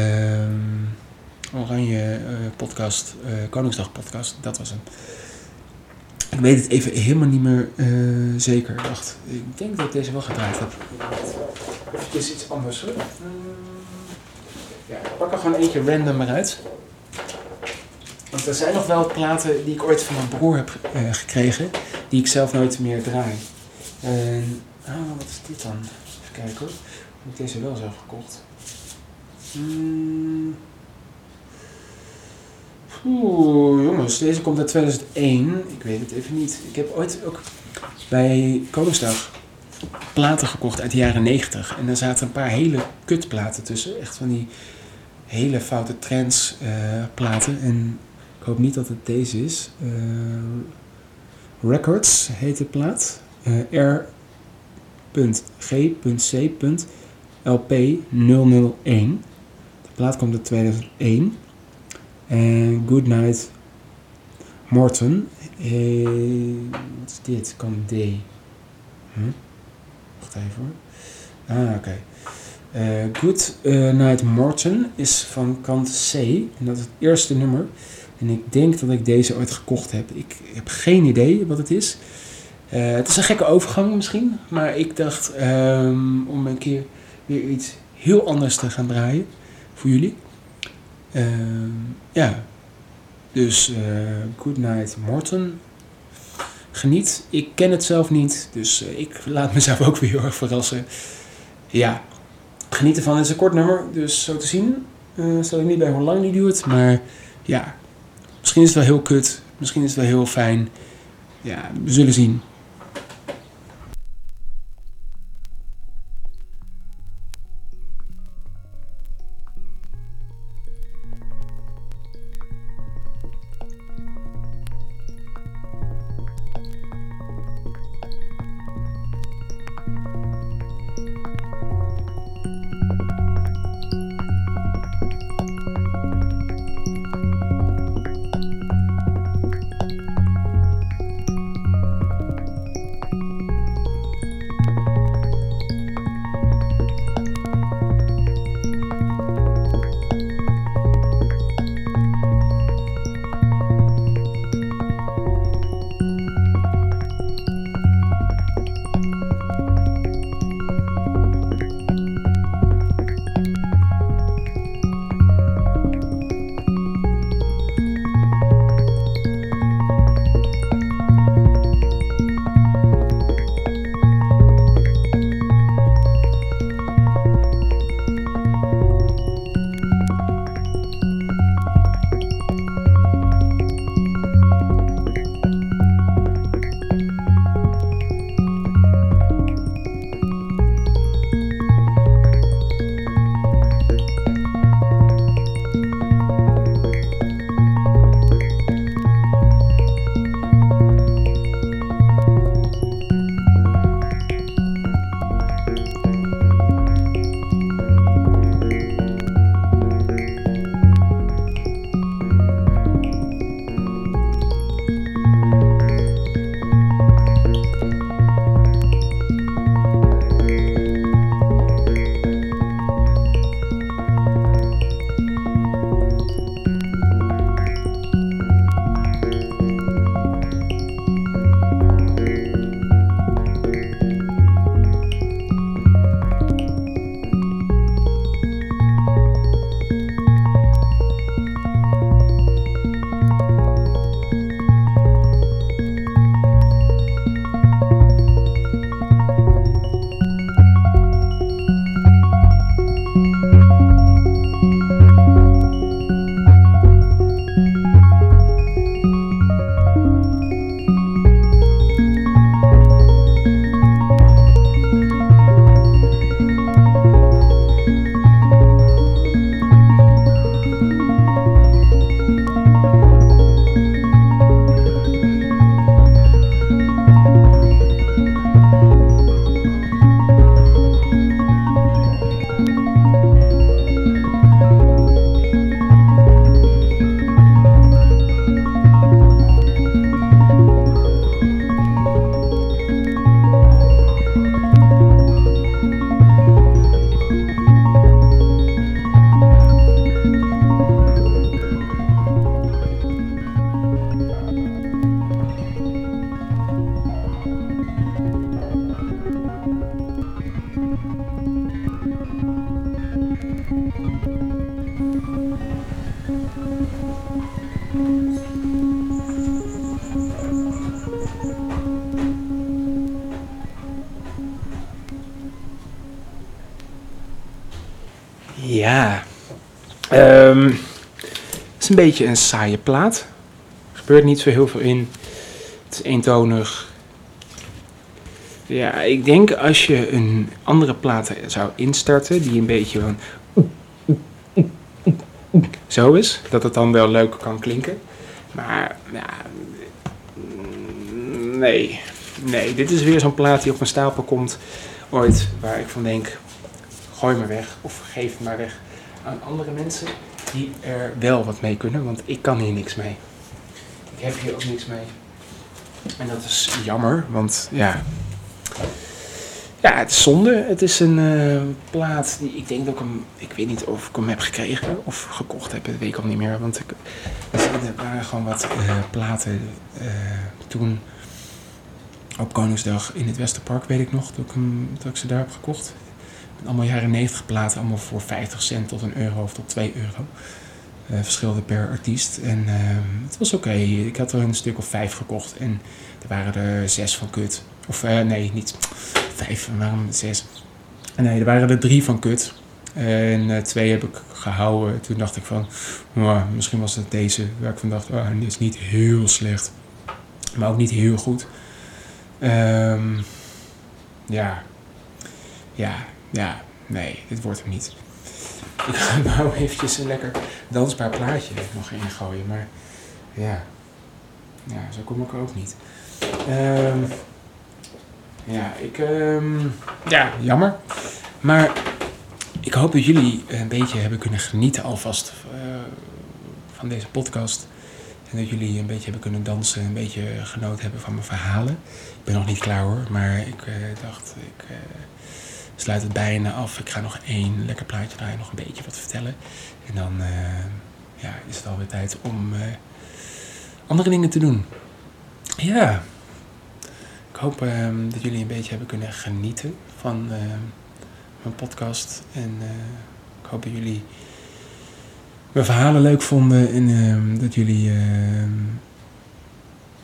oranje uh, podcast, uh, Koningsdag podcast, dat was hem. Ik weet het even helemaal niet meer uh, zeker. Wacht, ik denk dat ik deze wel gedraaid heb. Even iets anders hoor. ja, ik pak er gewoon eentje random maar uit. Want er zijn nog wel platen die ik ooit van mijn broer heb gekregen, die ik zelf nooit meer draai. En, oh, wat is dit dan? Even kijken hoor. Heb ik deze wel zelf gekocht? Hmm. Oeh, jongens, deze komt uit 2001. Ik weet het even niet. Ik heb ooit ook bij Koningsdag platen gekocht uit de jaren 90. En daar zaten een paar hele kutplaten tussen. Echt van die hele foute trends uh, platen. En ik hoop niet dat het deze is. Uh, Records heet de plaat. Uh, R.G.C.LP001. De plaat komt uit 2001. En Goodnight Morton. Eh, wat is dit? Kan D. Hm? Wacht even hoor. Ah, oké. Okay. Uh, Good Night Morton is van kant C. En dat is het eerste nummer. En ik denk dat ik deze ooit gekocht heb. Ik heb geen idee wat het is. Het is een gekke overgang misschien. Maar ik dacht um, om een keer weer iets heel anders te gaan draaien. Voor jullie. Uh, ja, dus uh, Good Night Morton. Geniet. Ik ken het zelf niet, dus uh, ik laat mezelf ook weer heel erg verrassen. Ja, geniet ervan. Het is een kort nummer, dus zo te zien. Stel ik niet bij hoe lang die duurt, maar ja, misschien is het wel heel kut. Misschien is het wel heel fijn. Ja, we zullen zien. Beetje een saaie plaat. Er gebeurt niet zo heel veel in. Het is eentonig. Ja, ik denk als je een andere plaat zou instarten, die een beetje van zo is, dat het dan wel leuk kan klinken. Maar ja, nee, nee, dit is weer zo'n plaat die op mijn stapel komt ooit, waar ik van denk, gooi me weg of geef het maar weg aan andere mensen die er wel wat mee kunnen, want ik kan hier niks mee. Ik heb hier ook niks mee. En dat is jammer, want ja. Ja, het is zonde. Het is een uh, plaat die ik denk dat ik hem. Ik weet niet of ik hem heb gekregen of gekocht heb, dat weet ik al niet meer. Want ik, er waren gewoon wat uh, platen uh, toen op Koningsdag in het Westerpark, weet ik nog, dat ik, hem, dat ik ze daar heb gekocht. Allemaal jaren 90 platen, allemaal voor 50 cent tot een euro of tot 2 euro. Uh, verschilde per artiest. En uh, het was oké. Ik had er een stuk of vijf gekocht. En er waren er zes van kut. Of uh, nee, niet vijf, waarom zes? Nee, er waren er drie van kut. En twee heb ik gehouden. Toen dacht ik van, misschien was het deze waar ik van dacht, oh, dit is niet heel slecht. Maar ook niet heel goed. Um, ja. Ja, ja, nee, dit wordt hem niet. Ik ga nou eventjes een lekker dansbaar plaatje nog ingooien, maar ja, ja zo kom ik ook niet. Um, ja, ik, um, ja, jammer. Maar ik hoop dat jullie een beetje hebben kunnen genieten alvast uh, van deze podcast. En dat jullie een beetje hebben kunnen dansen, een beetje genoten hebben van mijn verhalen. Ik ben nog niet klaar hoor, maar ik uh, dacht, ik uh, sluit het bijna af. Ik ga nog één lekker plaatje draaien, nog een beetje wat vertellen. En dan uh, ja, is het alweer tijd om andere dingen te doen. Ja, ik hoop ehm, dat jullie een beetje hebben kunnen genieten van mijn podcast. En ik hoop dat jullie mijn verhalen leuk vonden en uh, dat jullie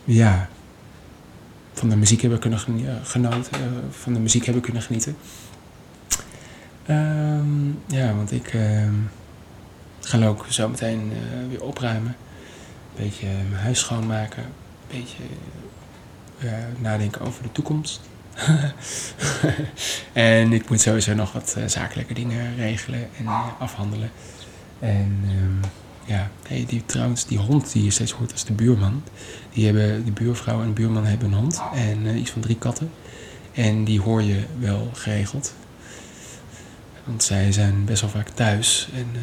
ja, van de muziek hebben kunnen genoten, van de muziek hebben kunnen genieten. Um, ja, want ik ehm, ga ook zo meteen eh, weer opruimen. Een beetje mijn huis schoonmaken. Een beetje nadenken over de toekomst. [laughs] en ik moet sowieso nog wat eh, zakelijke dingen regelen en afhandelen. En um, ja, hey, die, trouwens, die hond die je steeds hoort als de buurman. Die hebben, de buurvrouw en de buurman hebben een hond. En iets van drie katten. En die hoor je wel geregeld. Want zij zijn best wel vaak thuis. En uh,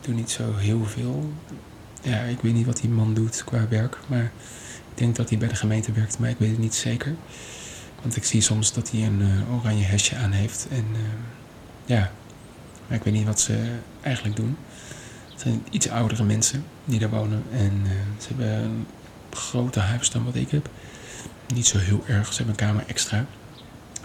doen niet zo heel veel. Ja, ik weet niet wat die man doet qua werk. Maar ik denk dat hij bij de gemeente werkt. Maar ik weet het niet zeker. Want ik zie soms dat hij een uh, oranje hesje aan heeft. En ja, maar ik weet niet wat ze eigenlijk doen. Het zijn iets oudere mensen die daar wonen. En ze hebben een groter huis dan wat ik heb. Niet zo heel erg, ze hebben een kamer extra.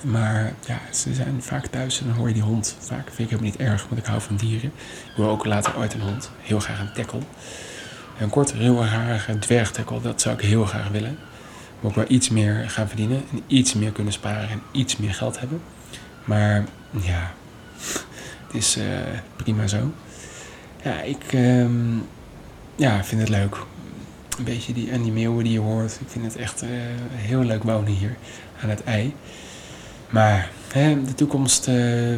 Maar ja, ze zijn vaak thuis en dan hoor je die hond. Vaak vind ik helemaal niet erg, want ik hou van dieren. Ik wil ook later ooit een hond. Heel graag een tekkel. Een kort, dwerg dwergtekkel, dat zou ik heel graag willen. Maar ook wel iets meer gaan verdienen. En iets meer kunnen sparen en iets meer geld hebben. Maar ja, het is uh, prima zo. Ja, ik um, ja, vind het leuk. Een beetje die, en die meeuwen die je hoort. Ik vind het echt uh, heel leuk wonen hier aan het ei. Maar de toekomst uh,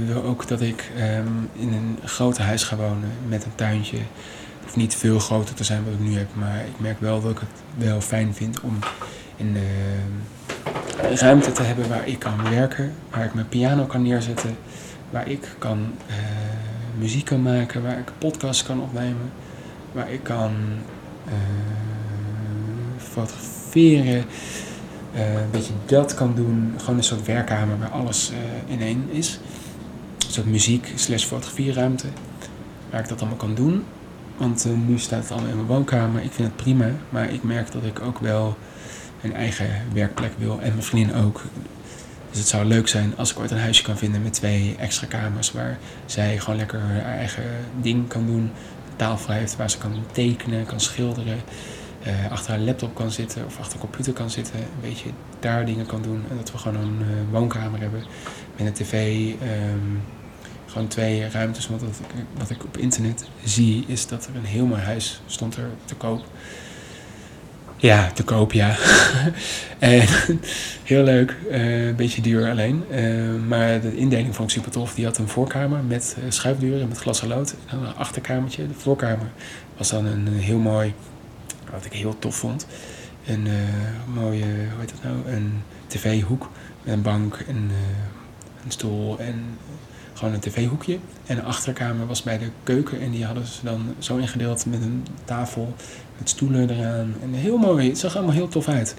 wil ook dat ik um, in een groot huis ga wonen met een tuintje. Hoeft niet veel groter te zijn wat ik nu heb, maar ik merk wel dat ik het wel fijn vind om in de ruimte te hebben waar ik kan werken, waar ik mijn piano kan neerzetten, waar ik kan uh, muziek kan maken, waar ik podcasts kan opnemen, waar ik kan uh, fotograferen, uh, een beetje dat kan doen. Gewoon een soort werkkamer waar alles in één is. Een soort muziek slash fotografieruimte, waar ik dat allemaal kan doen. Want nu staat het allemaal in mijn woonkamer. Ik vind het prima, maar ik merk dat ik ook wel een eigen werkplek wil en mijn vriendin ook. Dus het zou leuk zijn als ik ooit een huisje kan vinden met twee extra kamers waar zij gewoon lekker haar eigen ding kan doen. Taalvrij heeft waar ze kan tekenen, kan schilderen. Eh, achter een laptop kan zitten of achter een computer kan zitten. Een beetje daar dingen kan doen. En dat we gewoon een eh, woonkamer hebben met een tv. ehm, gewoon twee ruimtes. Want wat ik, wat ik op internet zie is dat er een heel mooi huis stond er te koop. Ja, te koop, ja. [laughs] en [laughs] heel leuk. eh, een beetje duur alleen. Maar de indeling vond ik super tof. Die had een voorkamer met schuifdeuren, met glas en lood. En een achterkamertje. De voorkamer was dan een, heel mooi, wat ik heel tof vond. Een eh, mooie, hoe heet dat nou? Een tv-hoek met een bank en eh, een stoel en gewoon een tv-hoekje. En de achterkamer was bij de keuken en die hadden ze dan zo ingedeeld met een tafel met stoelen eraan. En heel mooi, het zag allemaal heel tof uit.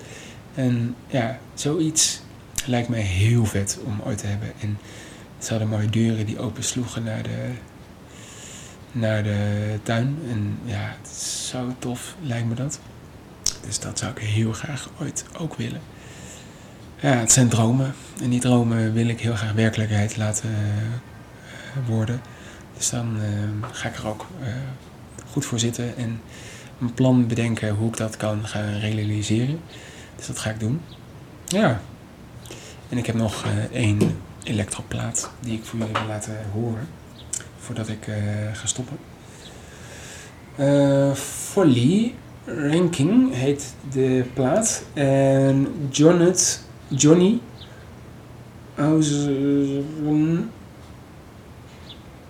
En ja, zoiets lijkt mij heel vet om ooit te hebben. En ze hadden mooie deuren die open sloegen naar de, naar de tuin. En ja, het is zo tof, lijkt me dat. Dus dat zou ik heel graag ooit ook willen. Ja, het zijn dromen. En die dromen wil ik heel graag werkelijkheid laten eh, worden. Dus dan eh, ga ik er ook eh, goed voor zitten en een plan bedenken hoe ik dat kan gaan realiseren. Dus dat ga ik doen. Ja. En ik heb nog eh, één elektroplaat die ik voor jullie wil laten horen. Voordat ik eh, ga stoppen. Eh Folly Ranking heet de plaat. En Johnny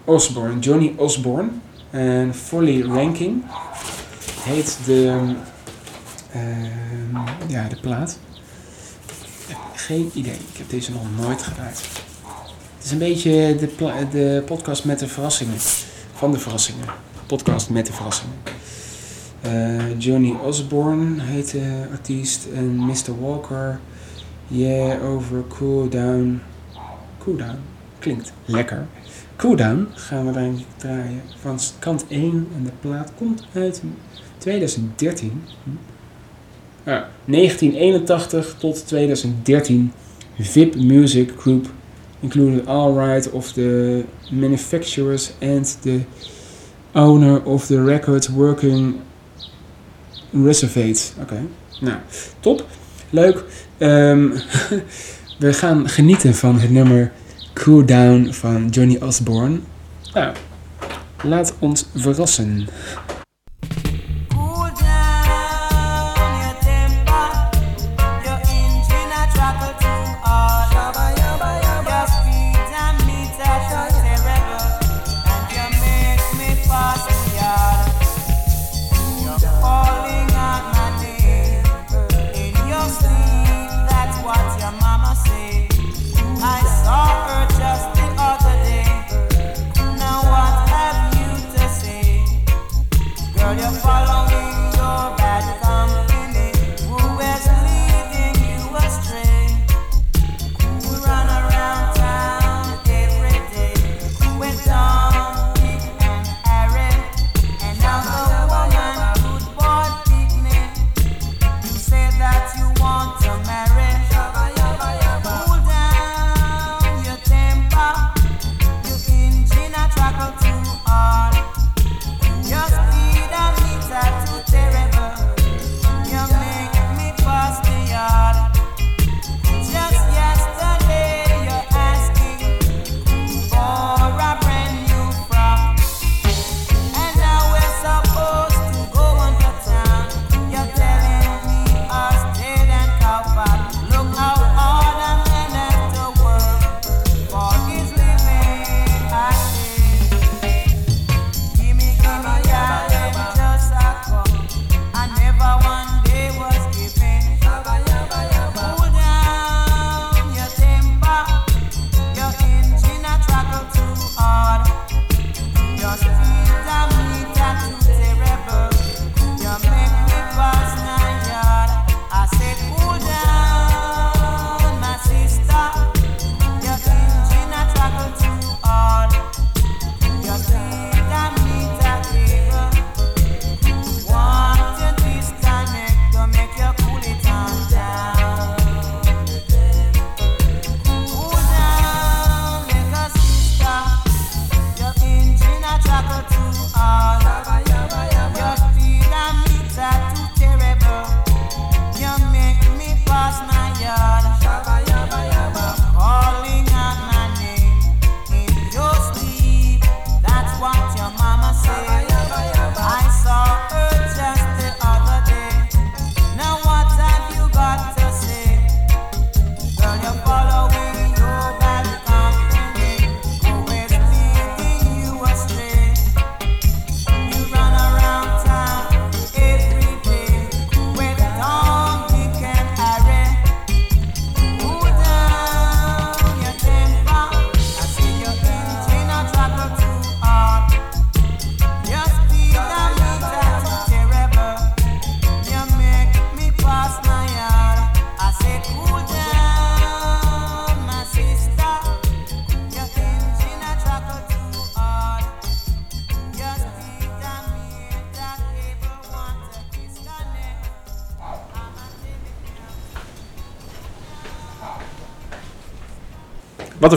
Osborne, Johnny Osborne. En Folly Ranking heet de, ehm, ja, de plaat. Geen idee. Ik heb deze nog nooit gedraaid. Het is een beetje de, de podcast met de verrassingen. Van de verrassingen. Podcast met de verrassingen. Eh, Johnny Osborne heet de artiest. En Mr. Walker. Yeah, over Cool Down. Cool Down. Klinkt lekker. Cool Down gaan we dan draaien. Van kant 1. En de plaat komt uit 2013. Hm. Ja, 1981 tot 2013. VIP Music Group. Including all right of the manufacturers and the owner of the record working reservate. Oké, nou, top. Leuk. Ehm, [laughs] we gaan genieten van het nummer Cool Down van Johnny Osborne. Nou, laat ons verrassen.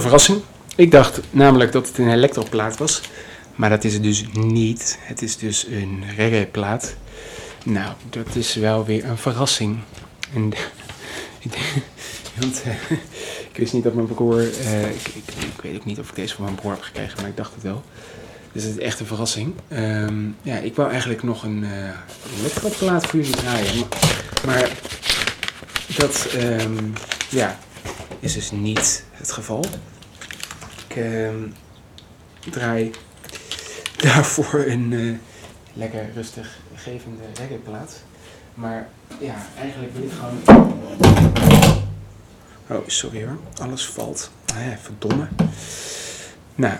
Verrassing. Ik dacht namelijk dat het een elektroplaat was. Maar dat is het dus niet. Het is dus een reggae-plaat. Nou, dat is wel weer een verrassing. En, [laughs] eh, [laughs] ik wist niet dat mijn broer... eh, ik, ik, weet ook niet of ik deze van mijn broer heb gekregen, maar ik dacht het wel. Dus het is echt een verrassing. Ehm, ja, ik wou eigenlijk nog een eh elektroplaat voor jullie draaien. Maar, maar dat ehm, ja, is dus niet het geval. Ik ehm, draai [laughs] daarvoor een eh, lekker rustig gevende reggaeplaat. Maar ja, eigenlijk wil ik gewoon... Oh, sorry hoor. Alles valt. Ja, verdomme. Nou,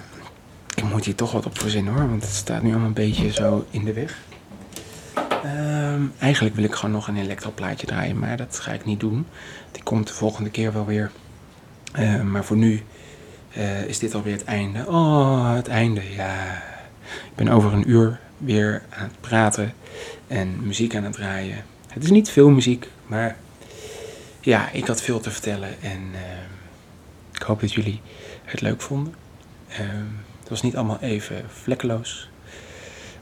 ik moet hier toch wat op verzinnen hoor, want het staat nu allemaal een beetje zo in de weg. Ehm, eigenlijk wil ik gewoon nog een elektroplaatje draaien, maar dat ga ik niet doen. Die komt de volgende keer wel weer. Eh, maar voor nu eh, is dit alweer het einde. Oh, het einde, ja. Ik ben over een uur weer aan het praten en muziek aan het draaien. Het is niet veel muziek, maar ja, ik had veel te vertellen en ehm, ik hoop dat jullie het leuk vonden. Ehm, het was niet allemaal even vlekkeloos,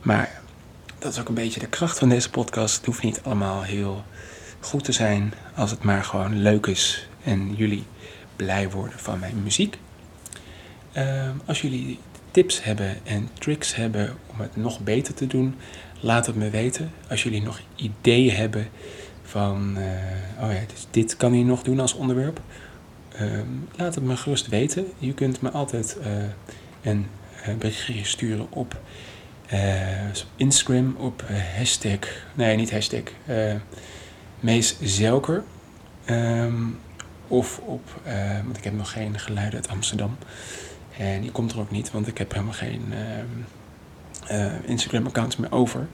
maar dat is ook een beetje de kracht van deze podcast. Het hoeft niet allemaal heel goed te zijn als het maar gewoon leuk is en jullie blij worden van mijn muziek. Ehm, als jullie tips hebben en tricks hebben om het nog beter te doen, laat het me weten. Als jullie nog ideeën hebben van, eh, oh ja, dus dit kan je nog doen als onderwerp, ehm, laat het me gerust weten. Je kunt me altijd eh, een eh, berichtje sturen op Instagram op hashtag, nee niet hashtag, Mees Zelker. Ehm, of op, eh, want ik heb nog geen geluiden uit Amsterdam. En die komt er ook niet, want ik heb helemaal geen ehm, eh, Instagram-accounts meer over.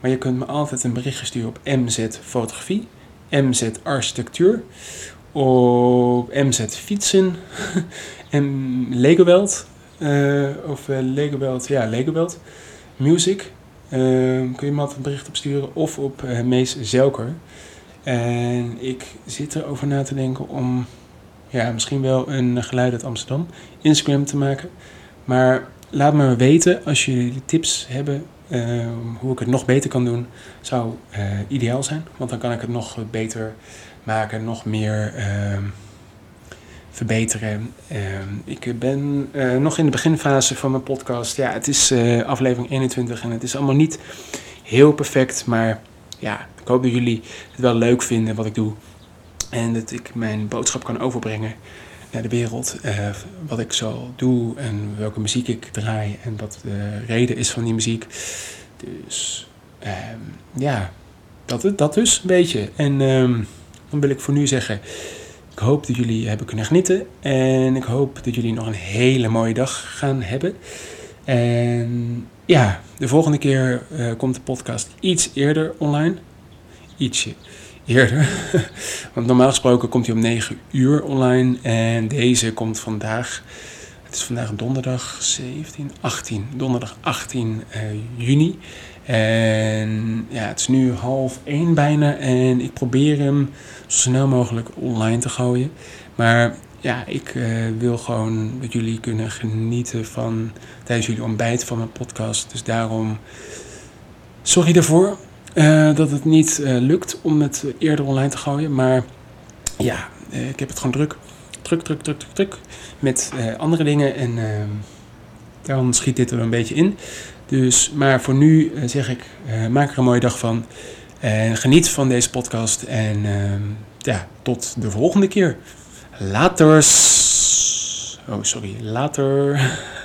Maar je kunt me altijd een berichtje sturen op MZ Fotografie, MZ Architectuur, op MZ Fietsen, [laughs] en Legoweld, eh, of eh, Legoweld, ja, Legoweld Music. Kun je me altijd een bericht opsturen of op eh, Mees Zelker. En ik zit erover na te denken om ja, misschien wel een geluid uit Amsterdam Instagram te maken. Maar laat me weten als jullie tips hebben ehm, hoe ik het nog beter kan doen. Zou eh, ideaal zijn, want dan kan ik het nog beter maken, nog meer ehm, verbeteren. Ehm, ik ben eh, nog in de beginfase van mijn podcast. Ja, het is eh, aflevering 21 en het is allemaal niet heel perfect, maar ja, ik hoop dat jullie het wel leuk vinden wat ik doe. En dat ik mijn boodschap kan overbrengen naar de wereld. eh, wat ik zo doe en welke muziek ik draai. En wat de reden is van die muziek. Dus ehm, ja, dat, dat dus een beetje. En ehm, dan wil ik voor nu zeggen. Ik hoop dat jullie hebben kunnen genieten. En ik hoop dat jullie nog een hele mooie dag gaan hebben. En ja, de volgende keer eh, komt de podcast iets eerder online. Ietsje eerder. [laughs] Want normaal gesproken komt hij om 9 uur online. En deze komt vandaag. Het is vandaag donderdag 17, 18. Donderdag 18 eh, juni. En ja, het is nu half één bijna. En ik probeer hem zo snel mogelijk online te gooien. Maar ja, ik eh, wil gewoon dat jullie kunnen genieten van tijdens jullie ontbijt van mijn podcast. Dus daarom sorry daarvoor eh, dat het niet eh, lukt om het eerder online te gooien. Maar ja, eh, ik heb het gewoon druk. Druk, druk, druk, druk, druk. Met andere dingen. En ehm, daarom schiet dit er een beetje in. Dus, maar voor nu zeg ik, maak er een mooie dag van. En geniet van deze podcast. En ehm, ja, tot de volgende keer. Later. Oh, sorry. Later. [laughs]